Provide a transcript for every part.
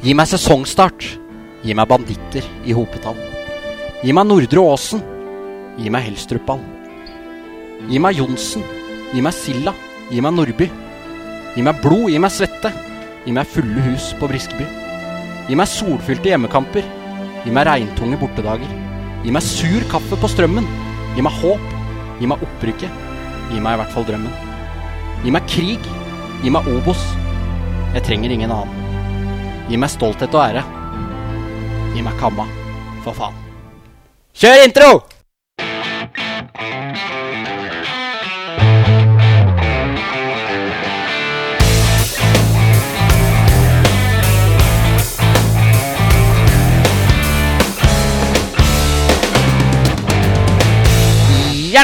Gi meg sesongstart. Gi meg banditter i hopetall. Gi meg Nordre Åsen. Gi meg Helstrupball. Gi meg Johnsen. Gi meg Silla. Gi meg Nordby. Gi meg blod. Gi meg svette. Gi meg fulle hus på Briskeby. Gi meg solfylte hjemmekamper. Gi meg regntunge bortedager. Gi meg sur kaffe på strømmen. Gi meg håp. Gi meg opprykket. Gi meg i hvert fall drømmen. Gi meg krig. Gi meg Obos. Jeg trenger ingen annen. Gi meg stolthet og ære. Gi meg kamma, for faen. Kjør intro!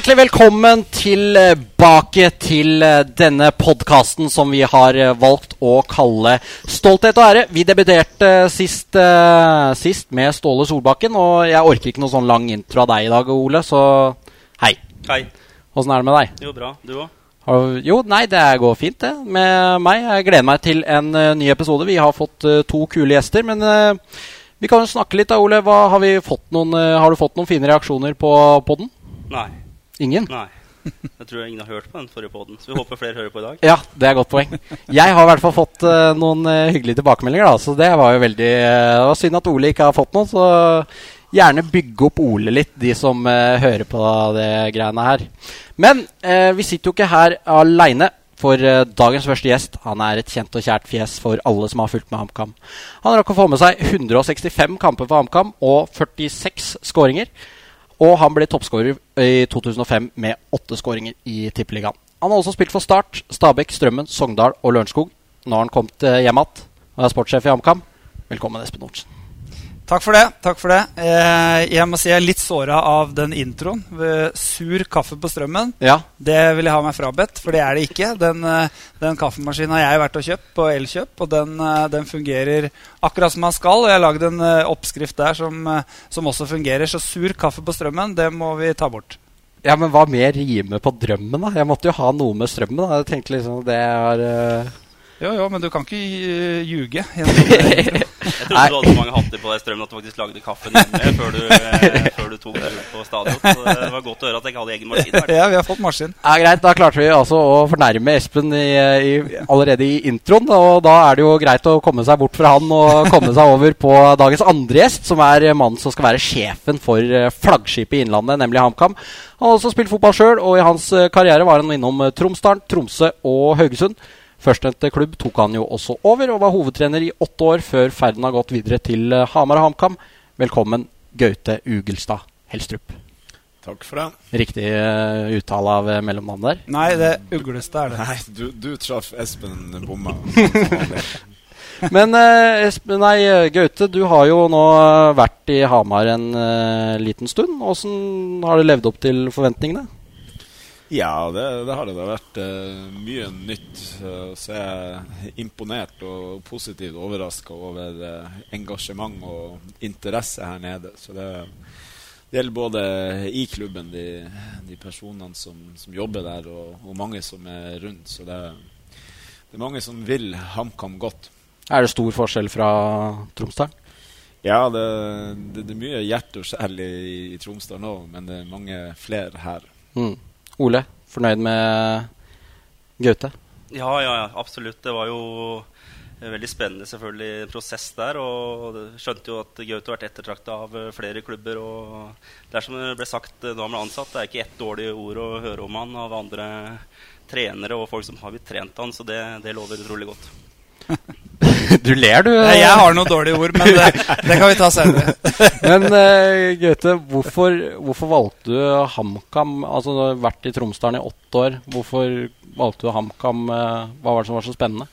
Hjertelig velkommen tilbake til eh, denne podkasten som vi har eh, valgt å kalle Stolthet og ære. Vi debuterte sist, eh, sist med Ståle Solbakken, og jeg orker ikke noe sånn lang intro av deg i dag, Ole, så hei. Hei. Åssen er det med deg? Jo, bra. Du òg? Jo, nei, det går fint, det. Med meg. Jeg gleder meg til en eh, ny episode. Vi har fått eh, to kule gjester, men eh, vi kan jo snakke litt da, Ole. Hva, har, vi fått noen, eh, har du fått noen fine reaksjoner på podden? Nei. Ingen? Nei. Jeg tror ingen har hørt på den forrige poden, så vi håper flere hører på i dag. Ja, det er et godt poeng. Jeg har i hvert fall fått uh, noen uh, hyggelige tilbakemeldinger, da, så det var jo veldig uh, Det var synd at Ole ikke har fått noe, så gjerne bygge opp Ole litt, de som hører på det greiene her. Men vi sitter jo ikke her aleine. For dagens første gjest han er et kjent og kjært fjes for alle som har fulgt med HamKam. Han rakk å få med seg 165 kamper for HamKam og 46 skåringer. Og han ble toppskårer i 2005 med åtte skåringer i Tippeligaen. Han har også spilt for Start, Stabæk, Strømmen, Sogndal og Lørenskog. Nå har han kommet eh, hjem igjen og er sportssjef i HamKam. Velkommen, Espen Olsen. Takk for det. takk for det. Eh, jeg må si jeg er litt såra av den introen. Sur kaffe på strømmen. Ja, Det vil jeg ha meg frabedt, for det er det ikke. Den, eh, den kaffemaskinen har jeg vært og kjøpt på Elkjøp, og den, eh, den fungerer akkurat som den skal. Og jeg har lagd en eh, oppskrift der som, eh, som også fungerer. Så sur kaffe på strømmen, det må vi ta bort. ja men hva mer rimer på drømmen, da? Jeg måtte jo ha noe med strømmen. da Jeg tenkte liksom det er eh, Jo, jo, men du kan ikke eh, ljuge. Jeg trodde du hadde så mange hatter på deg strømmen at du faktisk lagde kaffen hjemme før du, eh, før du tok ut på stadion. Så det var godt å høre at jeg ikke hadde egen maskin. Her. ja, vi har fått maskin. Ja, Greit, da klarte vi altså å fornærme Espen i, i, allerede i introen. Og da er det jo greit å komme seg bort fra han og komme seg over på dagens andre gjest, som er mannen som skal være sjefen for eh, flaggskipet i Innlandet, nemlig HamKam. Han har også spilt fotball sjøl, og i hans eh, karriere var han innom Tromsdalen, Tromsø og Haugesund. Førstnevnte klubb tok han jo også over, og var hovedtrener i åtte år før ferden har gått videre til eh, Hamar og HamKam. Velkommen, Gaute Ugelstad Helstrup. Takk for det. Riktig uh, uttale av uh, mellomnavnet der? Nei, det er det. Nei, du, du traff Espen bomma. Men uh, Espen, nei, eh, Gaute, du har jo nå eh, vært i Hamar en eh, liten stund. Åssen har det levd opp til forventningene? Ja, det, det har det. Det har vært uh, mye nytt. Uh, så jeg er imponert og positivt overraska over uh, engasjement og interesse her nede. Så det, det gjelder både i klubben, de, de personene som, som jobber der, og, og mange som er rundt. Så det, det er mange som vil HamKam godt. Er det stor forskjell fra Tromsdalen? Ja, det, det, det er mye hjerte og sjel i, i Tromsdal nå, men det er mange flere her. Mm. Ole, fornøyd med Gaute? Ja, ja, ja, absolutt. Det var jo en veldig spennende selvfølgelig prosess der. Og det- skjønte jo at Gaute har vært ettertrakta av eh, flere klubber. Og det er som det ble sagt eh, da han ble ansatt, det er ikke ett dårlig ord å høre om han av andre trenere og folk som har blitt trent han, så det, det lover utrolig godt. Du ler, du. Nei, Jeg har noen dårlige ord, men det, det kan vi ta senere. Men uh, Gaute, hvorfor, hvorfor valgte du HamKam? Altså, du har vært i Tromsdalen i åtte år. Hvorfor valgte du HamKam? eh, hva var det som var så spennende?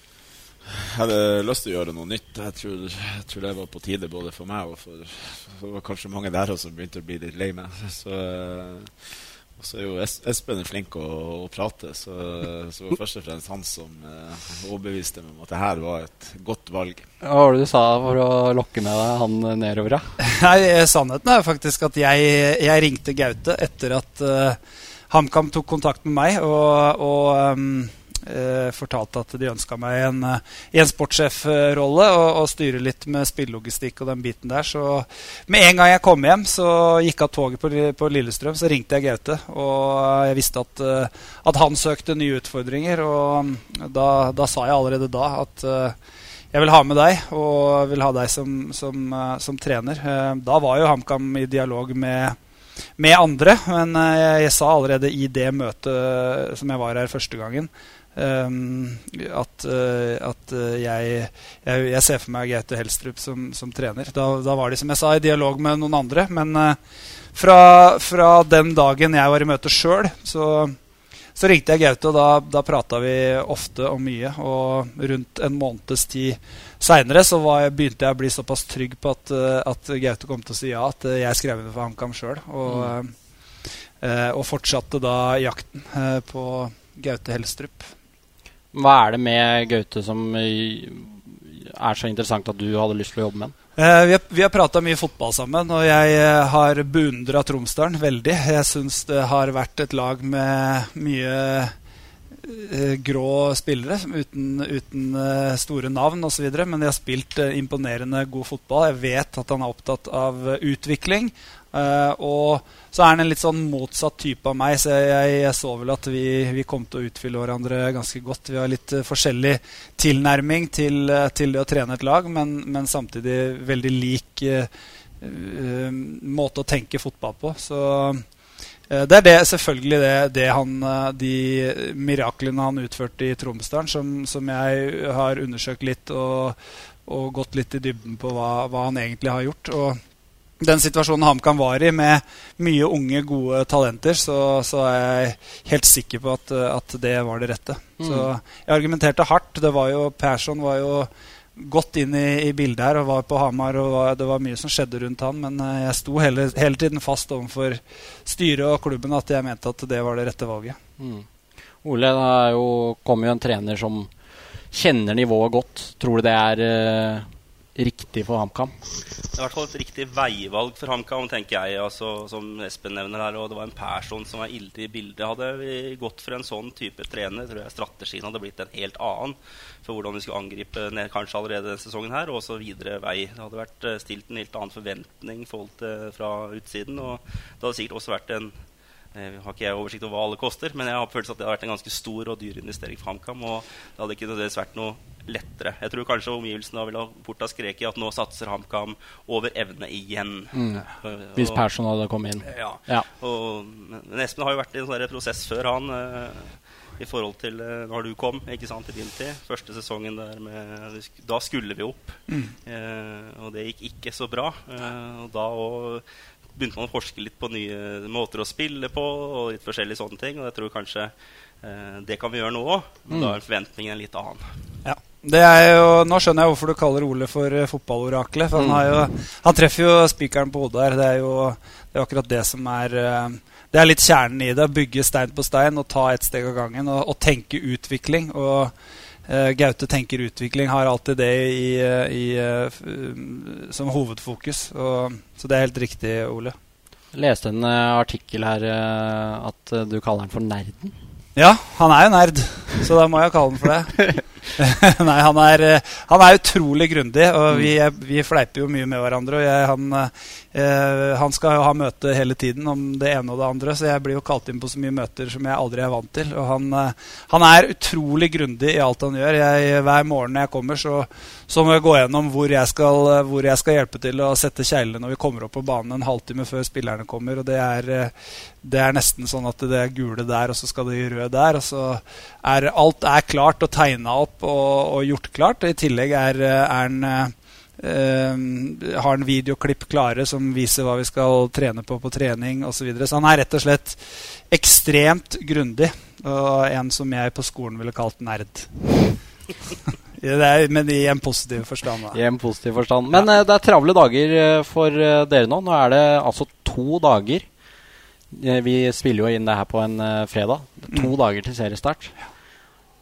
Jeg hadde lyst til å gjøre noe nytt. Jeg tror, jeg tror det var på tide både for meg og for, for det var kanskje mange der også som begynte å bli litt lei meg. Så, eh, og så er jo Espen er flink å, å prate, så, så det var først og fremst han som eh, overbeviste meg om at det her var et godt valg. Hva var det du sa for å lokke med deg han nedover? da? Nei, eh, Sannheten er faktisk at jeg, jeg ringte Gaute etter at uh, HamKam tok kontakt med meg og, og eh, fortalte at de ønska meg en, eh, en sportssjefrolle og, og styre litt med spillelogistikk og den biten der. Så med en gang jeg kom hjem, så gikk av toget på, på Lillestrøm, så ringte jeg Gaute. Og jeg visste at, eh, at han søkte nye utfordringer, og da, da, sa jeg allerede da at eh, jeg vil ha med deg, og vil ha deg som, som, som trener. Da var jo HamKam i dialog med, med andre, men jeg, jeg, sa allerede i det møtet som jeg var her første gangen, um, at, at jeg, jeg, jeg, ser for meg Gaute Helstrup som, som trener. Da, da, var de, som jeg sa, i dialog med noen andre. Men fra, fra, den dagen jeg var i møte sjøl, så så ringte jeg Gaute, og da, da prata vi ofte og mye. Og rundt en måneds tid seinere så jeg, begynte jeg å bli såpass trygg på at, eh, at, Gaute kom til å si ja, at eh, jeg skrev under for HamKam sjøl. Og, mm. uh, og, fortsatte da jakten eh, på Gaute Helstrup. Hva er det med Gaute som er så interessant at du hadde lyst til å jobbe med den? Eh, vi har, vi har prata mye fotball sammen, og jeg eh, har beundra Tromsdalen veldig. Jeg syns det har vært et lag med mye eh, grå spillere uten, uten uh, store navn osv. Men de har spilt uh, imponerende god fotball. Jeg vet at han er opptatt av uh, og så er han en litt sånn motsatt type av meg, så jeg, jeg så vel at vi, vi, kom til å utfylle hverandre ganske godt. Vi har litt uh, forskjellig tilnærming til, uh, til, det å trene et lag, men, men samtidig veldig lik uh, måte å tenke fotball på. Så det er det, selvfølgelig det, det han, de miraklene han utførte i Tromsdalen, som, som, jeg har undersøkt litt og, og, gått litt i dybden på hva, hva han egentlig har gjort. Og den situasjonen HamKam var i, med mye unge, gode talenter, så, så er jeg helt sikker på at, at det var det rette. Mm. Så jeg argumenterte hardt. Det var jo, Persson var jo godt inn i, i bildet her og var på Hamar. og var, Det var mye som skjedde rundt han, men eh, jeg sto hele, hele tiden fast overfor styret og klubben at jeg mente at det var det rette valget. Mm. Ole, det kommer jo en trener som kjenner nivået godt. Tror du det er uh riktig for HamKam? Det er i hvert fall et riktig veivalg for HamKam, tenker jeg. Altså, som Espen nevner her, og Det var en person som var ille i bildet. Hadde vi gått for en sånn type trener, tror jeg strategien hadde blitt en helt annen for hvordan vi skulle angripe ned, kanskje allerede denne sesongen her, og så videre vei. Det hadde vært eh, stilt en helt annen forventning til, fra utsiden. og det hadde sikkert også vært en jeg har ikke jeg oversikt over hva alle koster, men jeg har følt at det har vært en ganske stor og dyr investering for HamKam. Og det hadde ikke nødvendigvis vært noe lettere. Jeg tror kanskje omgivelsene ville fort ha skreket at nå satser HamKam over evne igjen. Mm. Hvis Persson hadde kommet inn. Ja. ja. Og, men Espen har jo vært i en sånn prosess før, han. Uh, i forhold til uh, når du kom ikke sant, i din tid. Første sesongen der med Da skulle vi opp. Mm. Uh, og det gikk ikke så bra. og da òg begynte man å forske litt på nye måter å spille på og litt forskjellige sånne ting. Og jeg tror kanskje det kan vi gjøre nå òg, men mm. da er forventningen litt annen. Ja. Jo, nå skjønner jeg hvorfor du kaller Ole for uh, fotballoraklet. For han, jo, han, treffer jo spikeren på hodet her. Det er jo det er akkurat det som er uh, Det er litt kjernen i det. Bygge stein på stein og ta ett steg av gangen. Og, og tenke utvikling. Og uh, Gaute tenker utvikling har alltid det i, i, som hovedfokus. Og, så det er helt riktig, Ole. Jeg leste en artikkel her at du kaller han for nerden. Ja, han er jo nerd, så da må jeg kalle han for det. Nei, han er, eh, han er utrolig grundig, og vi, vi, fleiper jo mye med hverandre. og jeg, han, eh, han, skal jo ha møte hele tiden om det ene og det andre, så jeg blir jo kalt inn på så mye møter som jeg aldri er vant til. Og han, eh, han er utrolig grundig i alt han gjør. Jeg, hver morgen når jeg kommer, så, så må jeg gå gjennom hvor jeg, skal, hvor jeg skal hjelpe til å sette kjeglene når vi kommer opp på banen en halvtime før spillerne kommer. og det er, det er nesten sånn at det er gule der, og så skal det røde der. og så er Alt er klart og tegna opp og, og, gjort klart. I tillegg er, er han uh, har en videoklipp klare som viser hva vi skal trene på på trening osv. Så, videre. så han er rett og slett ekstremt grundig. Og en som jeg på skolen ville kalt nerd. Er, men i en positiv forstand. Da. I en positiv forstand. Men ja. uh, det er travle dager for uh, dere nå. Nå er det altså to dager. vi spiller jo inn det her på en fredag. To mm. dager til seriestart. Ja.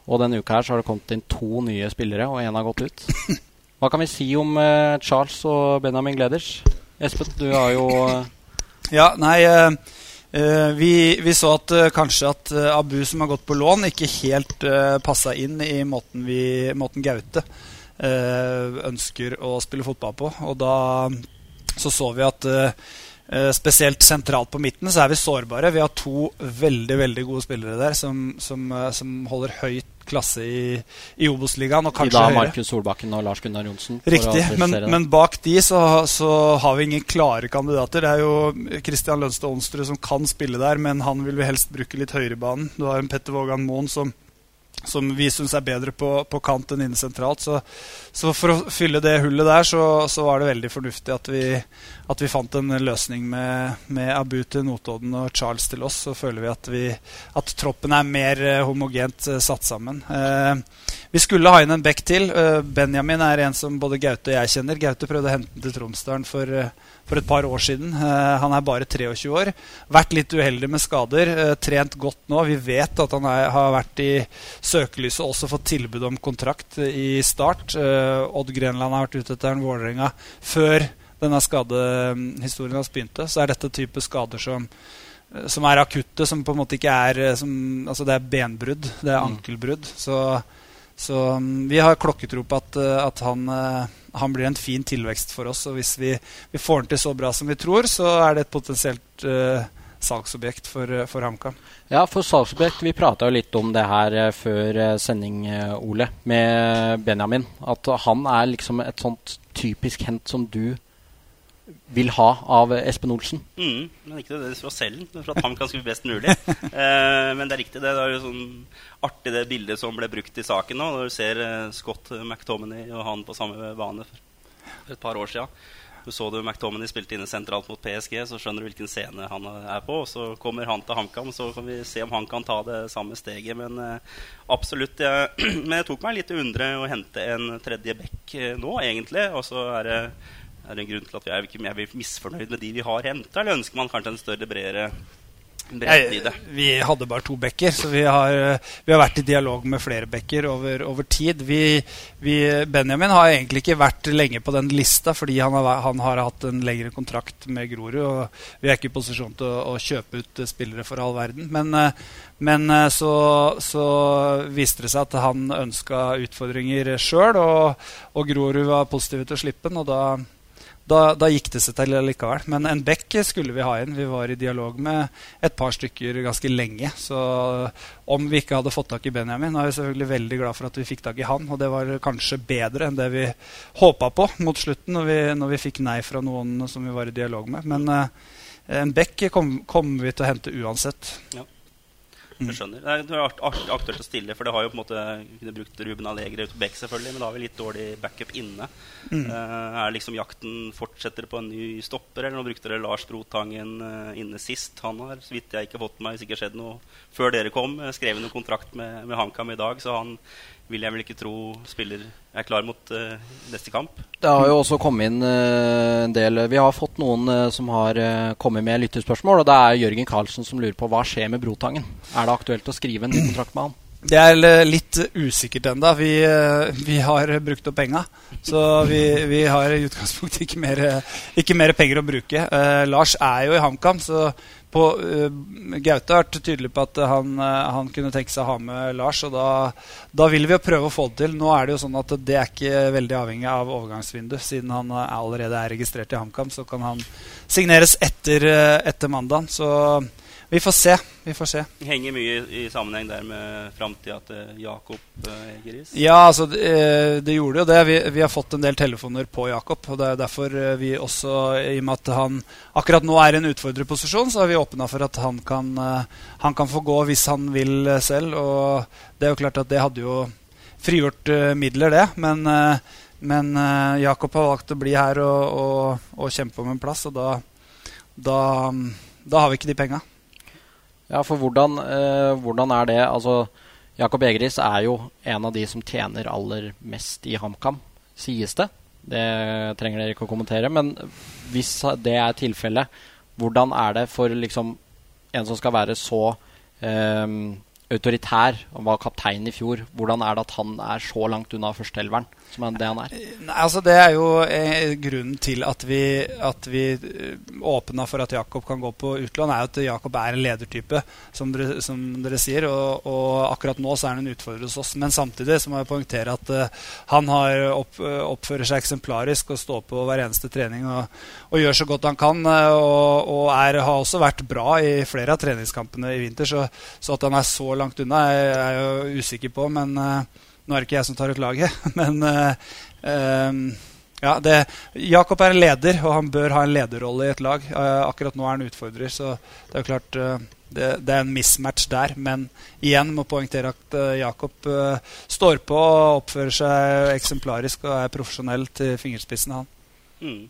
Og denne uka her så har det kommet inn to nye spillere, og én har gått ut. Hva kan vi si om uh, Charles og Benjamin Gleders? Espen, du har jo uh... Ja, nei uh, vi, vi, så at kanskje at Abu, som har gått på lån, ikke helt uh, passa inn i måten, vi, måten Gaute ønsker å spille fotball på. Og da så så vi at spesielt sentralt på midten så er vi sårbare. Vi har to veldig veldig gode spillere der som, som, som holder høyt klasse i, i Obos-ligaen. I dag Markus Solbakken og Lars Gunnar Johnsen. Riktig, men, men, bak de så, så, har vi ingen klare kandidater. Det er jo Kristian Lønstad Onsrud som kan spille der, men han vil vi helst bruke litt høyrebanen. Du har en Petter Vågan Moen som som vi syns er bedre på, på kant enn inne sentralt. Så, så, for å fylle det hullet der, så, så var det veldig fornuftig at vi, at vi fant en løsning med, med, Abu til Notodden og Charles til oss. Så føler vi at, vi, at troppen er mer eh, homogent uh, satt sammen. Eh, vi skulle ha inn en back til. Uh, Benjamin er en som både Gaute og jeg kjenner. Gaute prøvde å hente den til Tromsdalen for for et par år siden. Uh, han er bare 23 år. Vært litt uheldig med skader. Uh, trent godt nå. Vi vet at han er, har vært i søkelyset og også fått tilbud om kontrakt i start. Odd Grenland har vært ute etter en Vålerenga før denne skadehistorien hans begynte. Så er dette type skader som som er akutte, som på en måte ikke er som, Altså, det er benbrudd. Det er mm. ankelbrudd. Så, så um, vi har klokketro på at, at han han blir en fin tilvekst for oss. Og hvis vi, vi får han til så bra som vi tror, så er det et potensielt uh, salgsobjekt for, uh, for HamKam. Ja, for salgsobjekt Vi prata jo litt om det her uh, før sending, Ole, med Benjamin. At han er liksom et sånt typisk hent som du vil ha av Espen Olsen. Mm, men ikke det for å selv, den, for at han kan skrive best mulig. eh, men det er riktig. Det, det er jo sånn artig det bildet som ble brukt i saken nå. Når du ser eh, Scott McTominay og han på samme bane for et par år sia. Du så du McTominay spilte inne sentralt mot PSG, så skjønner du hvilken scene han er på. Og så kommer han til HamKam, så kan vi se om han kan ta det samme steget. Men eh, absolutt. Jeg, men det tok meg litt undre å hente en tredje back eh, nå, egentlig. Og så er det er det en grunn til at vi er, ikke, er misfornøyd med de vi har henta, eller ønsker man kanskje en større, bredere Nei, vi hadde bare to bekker, så vi har, vi har, vært i dialog med flere bekker over, over tid. Vi, vi, Benjamin har egentlig ikke vært lenge på den lista fordi han har, han har, hatt en lengre kontrakt med Grorud. og Vi er ikke i posisjon til å, å kjøpe ut spillere for all verden. Men, men så, så, viste det seg at han ønska utfordringer sjøl, og, og Grorud var positive til å slippe den. og da da, da, gikk det seg til likevel. Men en bekk skulle vi ha inn. Vi var i dialog med et par stykker ganske lenge. Så om vi ikke hadde fått tak i Benjamin, er vi selvfølgelig veldig glad for at vi fikk tak i han. Og det var kanskje bedre enn det vi håpa på mot slutten, når vi, når vi, fikk nei fra noen som vi var i dialog med. Men uh, en bekk kommer kom vi til å hente uansett. Ja. Jeg skjønner. Det er aktuelt å stille, for det har jo på en måte kunne brukt Ruben Allegre ut på back, selvfølgelig, men da har vi litt dårlig backup inne. Mm. Uh, er liksom jakten fortsetter på en ny stopper, eller nå brukte dere Lars Brotangen uh, inne sist. Han har, så vidt jeg ikke fått med meg, sikkert skjedd noe før dere kom, skrev noen kontrakt med, med HamKam i dag, så han vil jeg vel ikke tro spiller er klar mot uh, neste kamp. Det har jo også kommet inn uh, en del Vi har fått noen uh, som har kommet med lyttespørsmål. Og det er Jørgen Karlsen som lurer på hva skjer med Brotangen. Er det aktuelt å skrive en kontrakt med han? Det er litt usikkert ennå. Vi, vi, har brukt opp penga. Så vi, vi, har i utgangspunktet ikke mer, ikke mer penger å bruke. Lars er jo i HamKam, så på, uh, Gaute har vært tydelig på at han, uh, han, kunne tenke seg å ha med Lars. og da, da, vil vi jo prøve å få det til. Nå er det jo sånn at det er ikke veldig avhengig av overgangsvindu. Siden han uh, allerede er registrert i HamKam, så kan han signeres etter, etter mandag. Så vi får se. vi får se. Henger mye i sammenheng der med framtida til Jakob eh, Egeris? Ja, altså, det, eh, det, gjorde jo det. Vi, vi, har fått en del telefoner på Jakob. og Det er derfor eh, vi også, i og med at han akkurat nå er i en utfordrerposisjon, så har vi åpna for at han kan, han kan, få gå hvis han vil selv. Og det er jo klart at det hadde jo frigjort midler, det. Men, men Jakob har valgt å bli her og, og, og kjempe om en plass, og da, da, da har vi ikke de penga. Ja, for hvordan, eh, hvordan er det Altså, Jakob Egris er jo en av de som tjener aller mest i HamKam, sies det. Det trenger dere ikke å kommentere. Men hvis det er tilfellet, hvordan er det for liksom en som skal være så eh, autoritær og var kaptein i fjor. Hvordan er det at han er så langt unna førsteelveren som er det han er? Nei, altså Det er jo eh, grunnen til at vi, at vi eh, åpna for at Jakob kan gå på utlån, er at Jakob er en ledertype, som dere, som dere sier. Og, og, akkurat nå så er han en utfordrer hos oss. Men samtidig så må jeg poengtere at uh, han opp, oppfører seg eksemplarisk og står på hver eneste trening og, og gjør så godt han kan. Og, og er, har også vært bra i flere av treningskampene i vinter. Så, så at han er så langt unna, er jeg jo usikker på. Men uh, nå er det ikke jeg som tar ut laget. Men uh, ja, det, Jakob er en leder, og han bør ha en lederrolle i et lag. Uh, akkurat nå er han utfordrer, så det er jo klart det, det, er en mismatch der. Men igjen må poengtere at Jakob står på og oppfører seg eksemplarisk og er profesjonell til fingerspissen. han. Mm.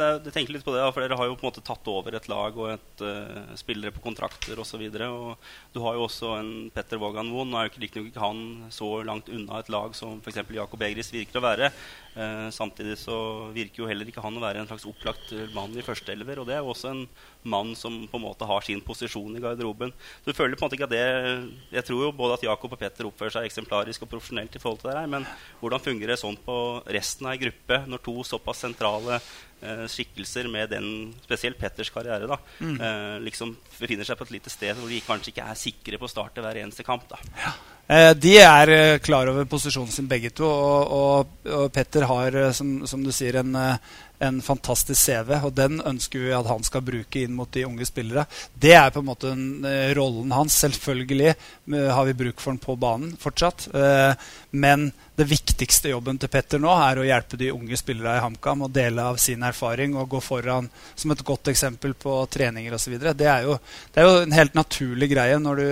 Det tenker litt på det, for Dere har jo på en måte tatt over et lag og et uh, spillere på kontrakter osv. Du har jo også en Petter Vågan Moen. Nå er jo ikke, ikke han så langt unna et lag som f.eks. Jakob Egris virker å være. Uh, samtidig så virker jo heller ikke han å være en slags opplagt mann i førsteelver. Og det er jo også en mann som på en måte har sin posisjon i garderoben. Så du føler på en måte ikke at det Jeg tror jo både at Jakob og Petter oppfører seg eksemplarisk og profesjonelt i forhold til det her, men hvordan fungerer det sånn på resten av ei gruppe når to såpass sentrale eh, skikkelser med den, spesielt Petters karriere, da, mm. eh, liksom befinner seg på et lite sted hvor de kanskje ikke er sikre på å starte hver eneste kamp. da. Ja. Eh, de er eh, klar over posisjonen sin, begge to. Og, og, og Petter har, eh, som, som, du sier, en, en, fantastisk CV. Og den ønsker vi at han skal bruke inn mot de unge spillere. Det er på en måte en, rollen hans. Selvfølgelig har vi bruk for han på banen fortsatt. Men det viktigste jobben til Petter nå er å hjelpe de unge spillerne i HamKam og dele av sin erfaring og gå foran som et godt eksempel på treninger osv. Det, det er jo en helt naturlig greie når du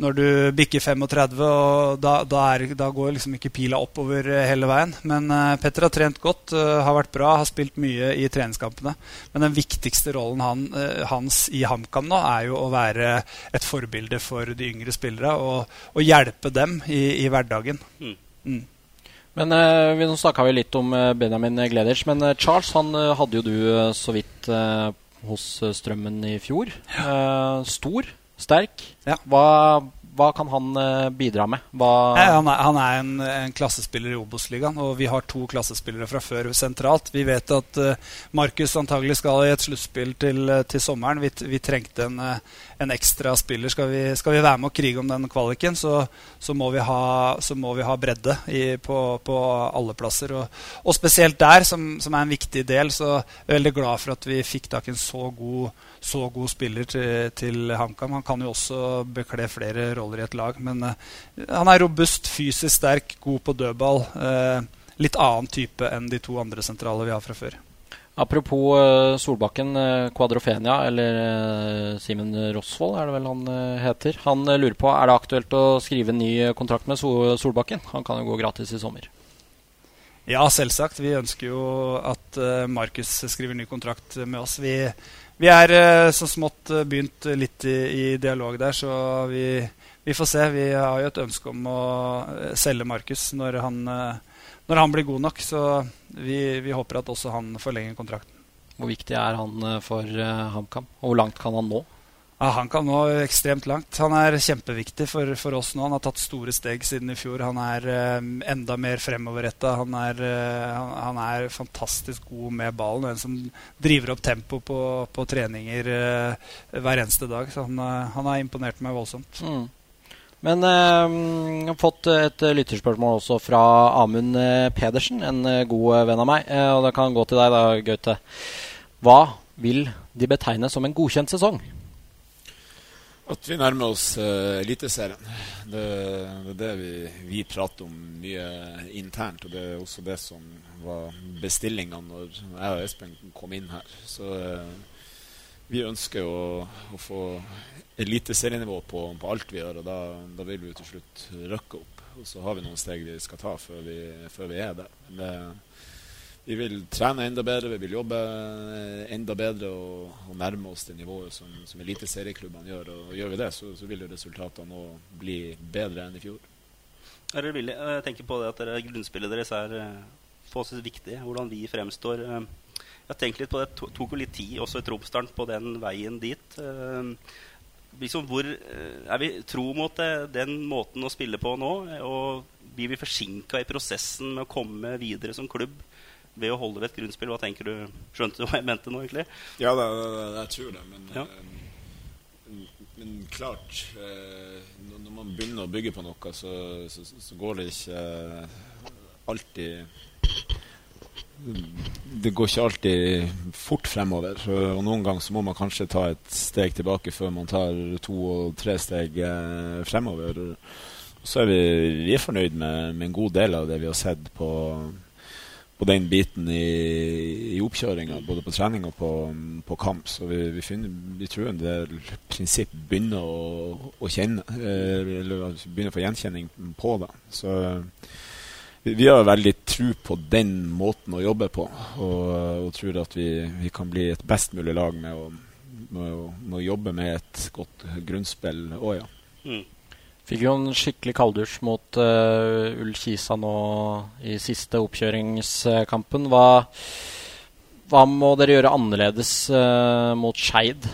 når du bikker 35, og da, da, er, da, går liksom ikke pila oppover eh, hele veien. Men uh, Petter har trent godt, uh, har vært bra, har spilt mye i treningskampene. Men den viktigste rollen han, uh, hans i HamKam nå er jo å være et forbilde for de yngre spillere og, og hjelpe dem i, i hverdagen. Mm. Mm. Men uh, Nå snakka vi litt om Benjamin Gleders, men Charles han hadde jo du så vidt hos Strømmen i fjor. stor sterk. Ja. Hva, hva, kan han uh, bidra med? Nei, han, er, han er, en, en klassespiller i Obos-ligaen, og vi har to klassespillere fra før sentralt. Vi vet at uh, Markus antagelig skal i et sluttspill til, uh, til, sommeren. Vi, vi trengte en, en, ekstra spiller. Skal vi, skal vi, være med og krige om den kvaliken, så, så, må, vi ha, så må vi ha bredde i, på, på, alle plasser. Og, og spesielt der, som, som, er en viktig del, så er jeg veldig glad for at vi fikk tak i en så god så god spiller til, til HamKam. Han kan jo også bekle flere roller i et lag. Men uh, han er robust, fysisk sterk, god på dødball. Uh, litt annen type enn de to andre sentrale vi har fra før. Apropos uh, Solbakken, Quadrofenia, eller Simen Rosvold er det vel han heter. Han lurer på er det aktuelt å skrive en ny kontrakt med Solbakken. Han kan jo gå gratis i sommer. Ja, selvsagt. Vi ønsker jo at Markus skriver ny kontrakt med oss. Vi vi er eh, så smått eh, begynt litt i, i dialog der, så vi, vi, får se. Vi har jo et ønske om å eh, selge Markus når, når, han blir god nok. Så vi, vi, håper at også han forlenger kontrakten. Hvor viktig er han for HamKam? Og hvor langt kan han nå? Ja, han kan nå ekstremt langt. Han er kjempeviktig for, for, oss nå. Han har tatt store steg siden i fjor. Han er eh, enda mer fremoverretta. Han, eh, han, er fantastisk god med ballen. En som driver opp tempo på, på treninger eh, hver eneste dag. Så han, han har imponert meg voldsomt. Mm. Men jeg har fått et lytterspørsmål også fra Amund Pedersen, en god venn av meg. og det kan gå til deg, da, Gaute. Hva vil de betegne som en godkjent sesong? At vi nærmer oss uh, Eliteserien. Det, det, er det vi, vi, prater om mye internt. Og det er også det som var bestillinga når jeg og Espen kom inn her. Så uh, vi ønsker å, å få eliteserienivå på, på, alt vi gjør, og da, da, vil vi til slutt røkke opp. Og så har vi noen steg vi skal ta før vi, før vi er der. Men det, vi vil trene enda bedre, vi vil jobbe eh, enda bedre og, og nærme oss det nivået som, som eliteserieklubbene gjør. Og gjør vi det, så, så vil jo resultatene nå bli bedre enn i fjor. Er dere villige? Jeg tenker på det at dere, grunnspillet deres er eh, forholdsvis viktig. Hvordan vi fremstår. Eh, jeg har tenkt litt på det. Tok jo litt tid også i Tromsdalen på den veien dit. liksom hvor Er vi tro mot den måten å spille på nå? Og blir vi forsinka i prosessen med å komme videre som klubb ved å holde ved et grunnspill? Hva tenker du? Skjønte du hva jeg mente nå, egentlig? Ja, det, det, jeg tror det. Men, Ja. men, men klart eh, når man begynner å bygge på noe, så, så, så går det ikke eh, alltid det går ikke alltid fort fremover. Og noen ganger så må man kanskje ta et steg tilbake før man tar to og tre steg eh, fremover. Så er vi, vi er fornøyd med, med en god del av det vi har sett på, på den biten i, i oppkjøringa, både på trening og på, på kamp. Så vi, vi, finner, vi tror en del prinsipp begynner å, å kjenne, eh, eller begynner å få gjenkjenning på det. Så vi, vi har veldig tro på den måten å jobbe på, og, og tror at vi, vi kan bli et best mulig lag med å, med å, med å jobbe med et godt grunnspill òg, ja. Mm. Fikk jo en skikkelig kalddusj mot uh, Ull Kisa nå i siste oppkjøringskampen. Hva, hva må dere gjøre annerledes uh, mot Skeid?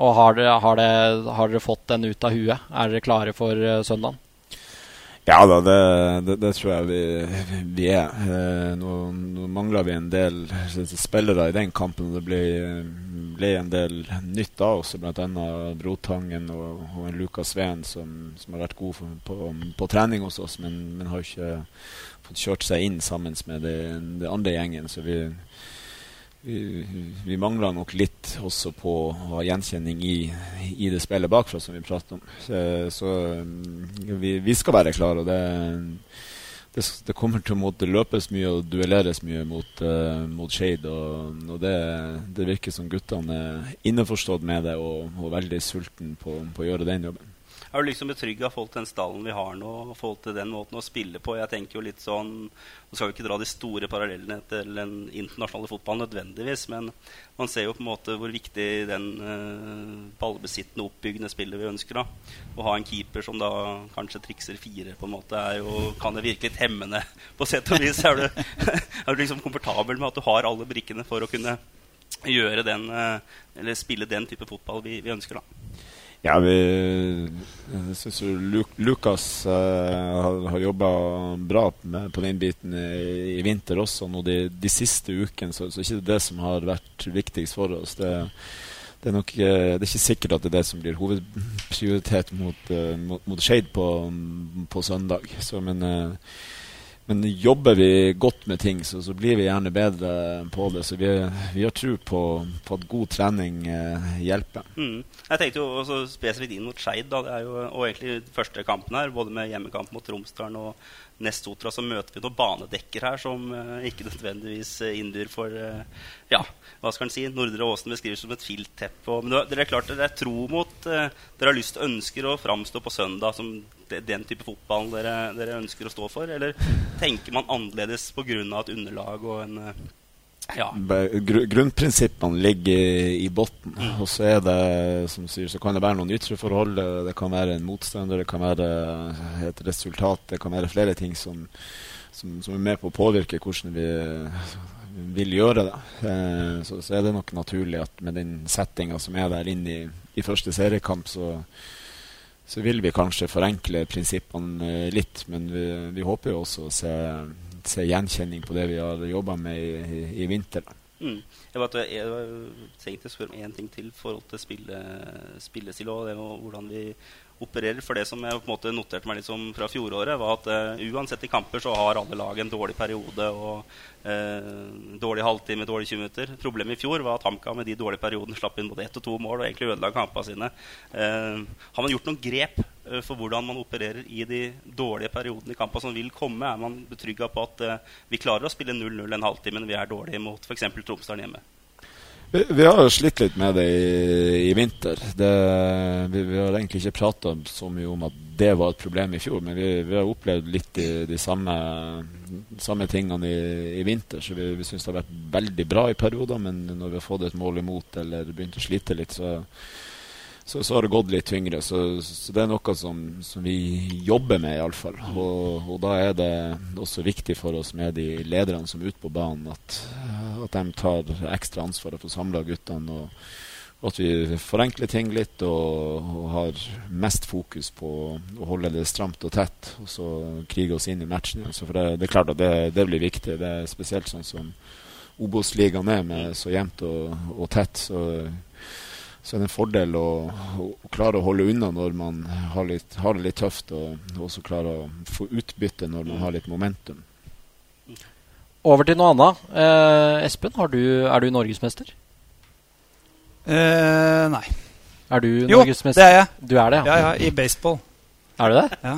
Og har dere, har, dere, har dere fått den ut av huet? Er dere klare for uh, søndagen? Ja da, det, det, det tror jeg vi, vi er. Eh, nå, nå mangler vi en del spillere i den kampen. Det ble, ble en del nytt da også, bl.a. Brotangen og, og Lukas Sveen som, som har vært god for, på, på trening hos oss, men, men har ikke fått kjørt seg inn sammen med den det andre gjengen. Så vi, vi, mangler nok litt også på å ha gjenkjenning i, i det spillet bakfra som vi prater om. Så, så mm, vi, vi skal være klare. og det, det, det kommer til å måtte løpes mye og duelleres mye mot, uh, mot Shade. Og, og det, det, virker som guttene er innforstått med det og, og veldig sulten på, på å gjøre den jobben. Er du liksom betrygga forhold til den stallen vi har nå, forhold til den måten å spille på? Jeg tenker jo litt sånn, Nå skal vi ikke dra de store parallellene til den internasjonale fotballen nødvendigvis, men man ser jo på en måte hvor viktig den uh, ballbesittende, oppbyggende spillet vi ønsker. da. Å ha en keeper som da kanskje trikser fire, på en måte, er jo, kan det virke litt hemmende på sett og vis. Er du, er du liksom komfortabel med at du har alle brikkene for å kunne gjøre den, uh, eller spille den type fotball vi, vi ønsker? da? Ja, vi jeg syns Luk Lukas uh, har, har jobba bra med, på den biten i, i vinter også. Nå de, de siste ukene så, så er det ikke det som har vært viktigst for oss. Det, det, er nok uh, det er ikke sikkert at det er det som blir hovedprioritet mot, uh, mot, mot Skeid på, på, søndag. Så, men men jobber vi godt med ting, så, så, blir vi gjerne bedre på det. Så vi, vi har tro på, på, at god trening eh, hjelper. Mm. Jeg tenkte jo også spesifikt inn mot Skeid. Og egentlig første kampen her, både med hjemmekamp mot Romsdalen og nest Sotra, så møter vi noen banedekker her som eh, ikke nødvendigvis eh, innbyr for eh, Ja, hva skal en si? Nordre Åsen beskrives som et filtteppe. Men dere er klart dere er tro mot Dere har lyst ønsker å framstå på søndag som den type fotball dere, dere, ønsker å stå for? Eller tenker man annerledes pga. et underlag og en ja. Gr grunnprinsippene ligger i bunnen. Mm. Og så er det som sier, så kan det være noen ytre forhold. Det kan være en motstander, det kan være et resultat. Det kan være flere ting som, som, som er med på å påvirke hvordan vi vil gjøre det. Eh, så, så, er det nok naturlig at med den settinga som er der inne i, i første seriekamp, så, så vil vi kanskje forenkle prinsippene litt. Men vi, vi håper jo også å se se gjenkjenning på det vi har jobba med i, i, i vinter. Mm. Jeg, vet, jeg tenkte å spørre om én ting til forhold til spille, spillestil og hvordan vi opererer. For det som jeg på en måte noterte meg litt som fra fjoråret, var at uh, uansett i kamper så har alle lag en dårlig periode og uh, dårlig halvtime, dårlige 20 minutter. Problemet i fjor var at HamKam med de dårlige periodene slapp inn både ett og to mål og egentlig ødela kampene sine. Uh, har man gjort noen grep for hvordan man opererer i de dårlige periodene i kampene som vil komme? Er man betrygga på at vi klarer å spille 0-0 en halvtime når vi er dårlige mot f.eks. Tromsdalen hjemme? Vi, vi, har slitt litt med det i, i vinter. Det, vi, vi, har egentlig ikke prata så mye om at det var et problem i fjor, men vi, vi har opplevd litt de, de samme, samme, tingene i, i vinter. Så vi, vi syns det har vært veldig bra i perioder, men når vi har fått et mål imot eller begynt å slite litt, så så, så, har det gått litt tyngre. Så, så det er noe som, som vi jobber med, iallfall. Og, og da er det også viktig for oss med de lederne som er ute på banen, at, at de tar ekstra ansvar for å samle guttene og, at vi forenkler ting litt og, og, har mest fokus på å holde det stramt og tett, og så krige oss inn i matchen. Så for det, det, er klart at det, det, blir viktig. Det er spesielt sånn som Obos-ligaen er, med så jevnt og, og tett. Så, så, er det en fordel å, å, klare å holde unna når man har, litt, har det litt tøft, og også klare å få utbytte når man har litt momentum. Over til noe annet. Eh, Espen, du, er du norgesmester? Eh, nei. Er du jo, norgesmester? det er jeg. Du er det, ja. ja, ja I baseball. Er du det? Ja.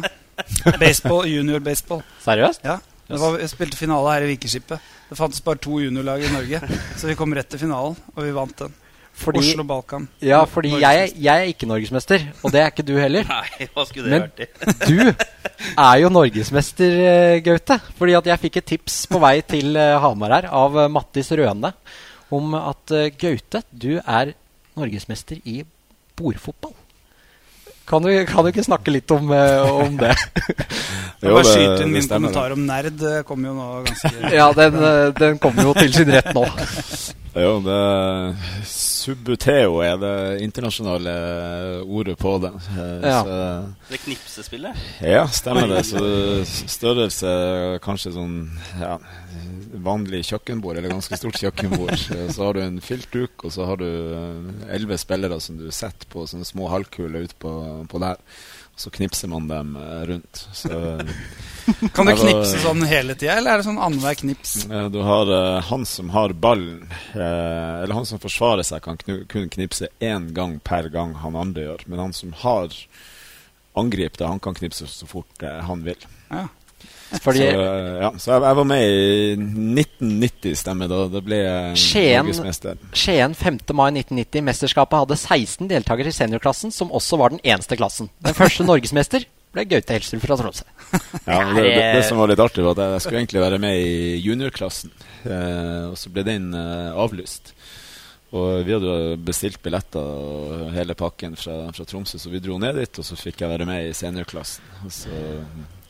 Baseball, Junior baseball. Seriøst? Ja. Var, jeg spilte finale her i Vikeskipet. Det fantes bare to juniorlag i Norge. Så vi kom rett til finalen, og vi vant den. Fordi, Oslo Balkan. Ja, fordi jeg, jeg, er ikke norgesmester, og det er ikke du heller. Nei, hva skulle det vært Men du er jo norgesmester, eh, Gaute. Fordi at jeg fikk et tips på vei til eh, Hamar her av eh, Mattis Røne om at Gaute, du er norgesmester i bordfotball. Kan du, kan du, ikke snakke litt om, uh, om det? Jeg bare skyte inn min kommentar om nerd. Det kommer jo nå ganske Ja, den, eh, den kommer jo til sin rett nå. Ja, det Subuteo er det internasjonale ordet på det. Ja. Så, det knipsespillet? Ja, stemmer det. Så størrelse kanskje sånn ja, vanlig kjøkkenbord, eller ganske stort kjøkkenbord. Så har du en filtduk, og så har du eh, elleve spillere som du setter på sånne små halvkuler ute på der. Og så knipser man dem eh, rundt. Så, kan du knipse sånn hele tida, eller er det sånn annenhver knips? Du har uh, han som har ballen, uh, eller han som forsvarer seg, kan kun knipse én gang per gang han andre gjør. Men han som har angripet han kan knipse så fort uh, han vil. Ja. Fordi, så, ja, så jeg, jeg, var med i 1990, stemmer. Da, da ble jeg Skien, norgesmester. Skien 5. mai 1990. Mesterskapet hadde 16 deltakere i seniorklassen, som også var den eneste klassen. Den første norgesmester ble Gaute Helsrud fra Tromsø. Ja, det, det, det, som var litt artig, var at jeg skulle egentlig være med i juniorklassen. Eh, og så ble den eh, avlyst. Og vi hadde bestilt billetter og hele pakken fra, fra, Tromsø, så vi dro ned dit, og så fikk jeg være med i seniorklassen. Og så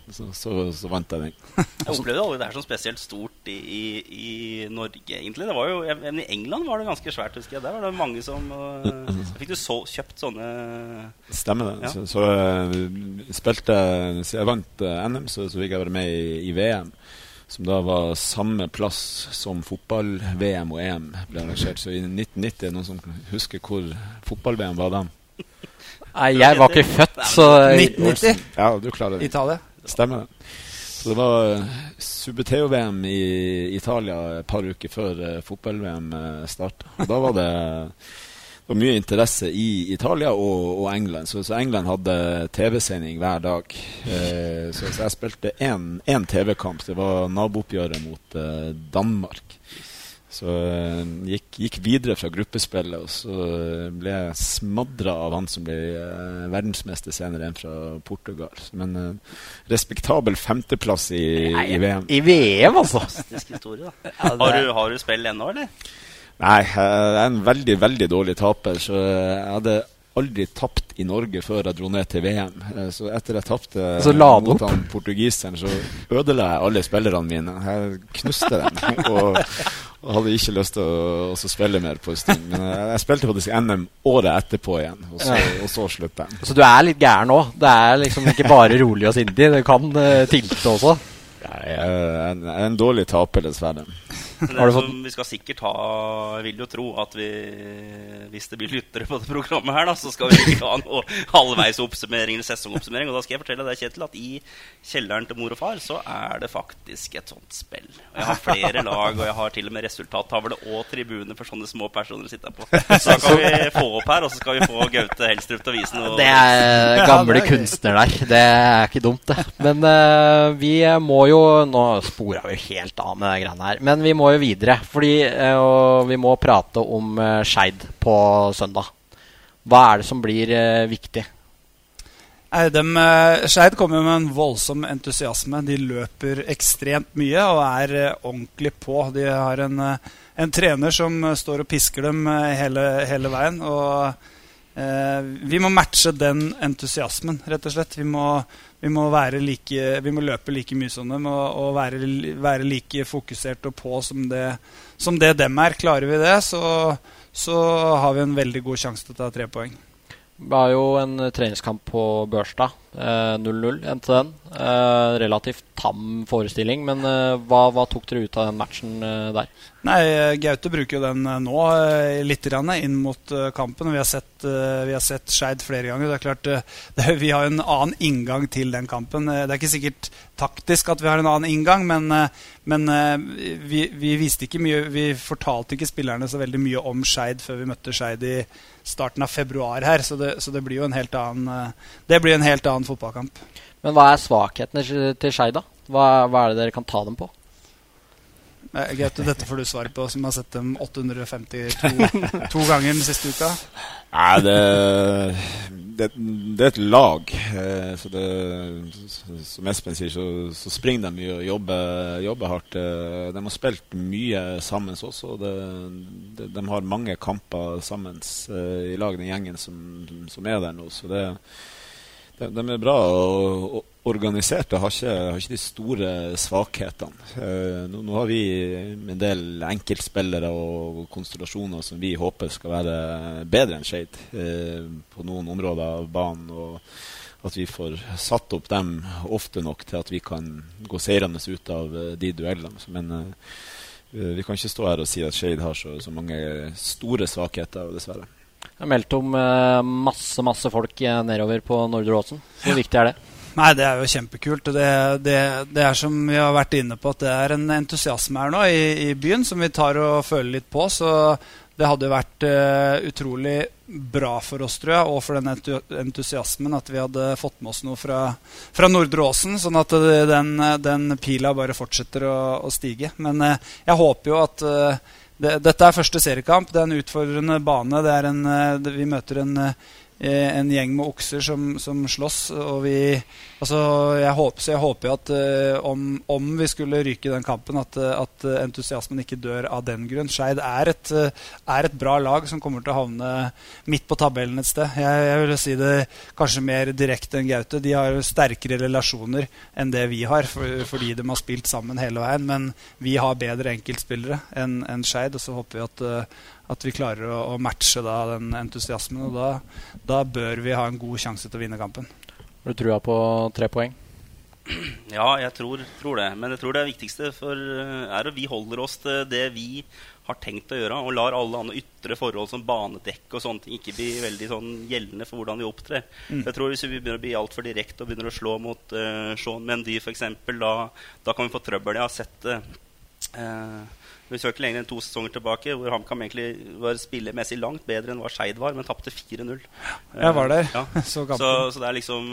så, så, så, vant jeg den. jeg opplevde aldri det her som spesielt stort i, i, i, Norge, egentlig. Det var jo, I England var det ganske svært, husker jeg. Der var det mange som uh, Fikk du så, kjøpt sånne Stemmer det. Ja. Så, så uh, spilte Så jeg vant uh, NM, så, så fikk jeg være med i, i, VM. Som da var samme plass som fotball-VM og EM ble arrangert. Så i 1990 er det noen som husker hvor fotball-VM var da? Nei, jeg var ikke født, så 1990? Ja, du klarer det. Italia? Stemmer. Så det var uh, Subeteo-VM i Italia et par uker før uh, fotball-VM eh, starta. Da var det, det var mye interesse i Italia og, og England. Så, så, England hadde TV-sending hver dag. Så, så, jeg spilte én TV-kamp. Det var nabooppgjøret mot Danmark. Så uh, gikk, gikk, videre fra gruppespillet, og så uh, ble jeg smadra av han som ble uh, verdensmester senere, en fra Portugal. Men respektabel femteplass i, Nei, i, VM. I VM, altså! historie, da. Ja, har, du, har du spill ennå, eller? Nei, jeg er en veldig, veldig dårlig taper, så jeg hadde aldri tapt i Norge før jeg dro ned til VM. Så etter jeg tapte mot han portugiseren, så ødela jeg alle spillerne mine. Jeg knuste dem. og hadde ikke lyst til å, å spille mer på en stund. Men jeg, jeg spilte faktisk NM året etterpå igjen, og så, og så slutta jeg. Så du er litt gæren òg? Det er liksom ikke bare rolig og sindig? Det kan uh, tilte også? Jeg er en, en dårlig taper, dessverre. Fått... Vi skal sikkert ha Jeg vil jo tro at vi, hvis det blir lyttere på det programmet her, da, så skal vi ikke ha noe halvveis oppsummering eller sesongoppsummering. Og da skal jeg fortelle deg, Kjetil, at i kjelleren til mor og far så er det faktisk et sånt spill. Og jeg har flere lag, og jeg har til og med resultattavle og tribune for sånne små personer å sitte på. Så da kan vi få opp her, og så skal vi få Gaute Helstrup til å vise noe. Det er gamle kunstner der. Det er ikke dumt, det. Men uh, vi må jo Nå spora vi helt av med de greiene her. Men vi må jo videre. Fordi uh, vi må prate om uh, Skeid på søndag. Hva er det som blir uh, viktig? Skeid kommer med en voldsom entusiasme. De løper ekstremt mye og er ordentlig på. De har en, en, trener som står og pisker dem hele, hele veien. Og eh, Vi må matche den entusiasmen, rett og slett. Vi må, vi må, like, vi må løpe like mye som dem og, og være, være, like fokusert og på som det, som det dem er. Klarer vi det, så, så har vi en veldig god sjanse til å ta tre poeng. Det var jo en treningskamp på Børstad. 0-0 eh, endte den. Eh, relativt tam forestilling, men eh, hva, hva, tok dere ut av den matchen der? Nei, Gaute bruker jo den nå eh, litt inn mot kampen. Vi har sett, sett Skeid flere ganger. Det er klart, det, Vi har en annen inngang til den kampen. Det er ikke sikkert taktisk at vi har en annen inngang, men, men vi, vi, visste ikke mye Vi fortalte ikke spillerne så veldig mye om Skeid før vi møtte Skeid i starten av februar her, så det, så det, blir jo en helt annen, det blir en helt annen fotballkamp. Men hva er svakhetene til Skeid, da? Hva, hva, er det dere kan ta dem på? Eh, Gaute, dette får du svar på, som har sett dem 852 to ganger den siste uka. Nei, det, det, det, er et lag. Eh, så det, som Espen sier, så, så springer de mye og jobber, jobber, hardt. Eh, de har spilt mye sammen også. De, de, har mange kamper sammen i lag, den gjengen som, som er der nå. Så det, de, er bra. og, og organiserte har ikke, har ikke de store svakhetene. Uh, nå, nå, har vi en del enkeltspillere og konstellasjoner som vi håper skal være bedre enn Skeid uh, på noen områder av banen. og At vi får satt opp dem ofte nok til at vi kan gå seirende ut av uh, de duellene. Men vi kan ikke stå her og si at Skeid har så, så, mange store svakheter, dessverre. Det er meldt om masse masse folk nedover på Nordre Åsen. Hvor viktig er det? Nei, det er jo kjempekult. Det, det, det, er som vi har vært inne på, at det er en entusiasme her nå i, i byen som vi tar og føler litt på. Så det hadde vært uh, utrolig bra for oss, tror jeg, og for den entusiasmen at vi hadde fått med oss noe fra, fra Nordre Åsen, sånn at den, den, pila bare fortsetter å, å stige. Men uh, jeg håper jo at uh, dette er første seriekamp. Det er en utfordrende bane. En, vi møter en Eh, en gjeng med okser som, som slåss. Og vi, altså, jeg håper, så jeg håper at uh, om, om, vi skulle ryke den kampen, at, at entusiasmen ikke dør av den grunn. Skeid er, er, et bra lag som kommer til å havne midt på tabellen et sted. Jeg, jeg, vil si det kanskje mer direkte enn Gaute. De har sterkere relasjoner enn det vi har, for, fordi de har spilt sammen hele veien. Men vi har bedre enkeltspillere enn en Skeid, og så håper vi at uh, at vi klarer å, å matche da, den entusiasmen. Og da, da, bør vi ha en god sjanse til å vinne kampen. Har du trua på tre poeng? Ja, jeg tror, tror, det. Men jeg tror det viktigste for, eh, er at vi holder oss til det vi har tenkt å gjøre, og lar alle andre ytre forhold som banedekk og sånne ting ikke bli veldig sånn gjeldende for hvordan vi opptrer. Mm. Jeg tror Hvis vi begynner å bli altfor direkte og begynner å slå mot uh, Sean Mendy f.eks., da, da kan vi få trøbbel. Jeg har sett det. Uh, vi så ikke lenger enn to sesonger tilbake, hvor HamKam egentlig var spillemessig langt bedre enn hva Skeid var, men tapte 4-0. Jeg var der. Ja. så, så, så, det er liksom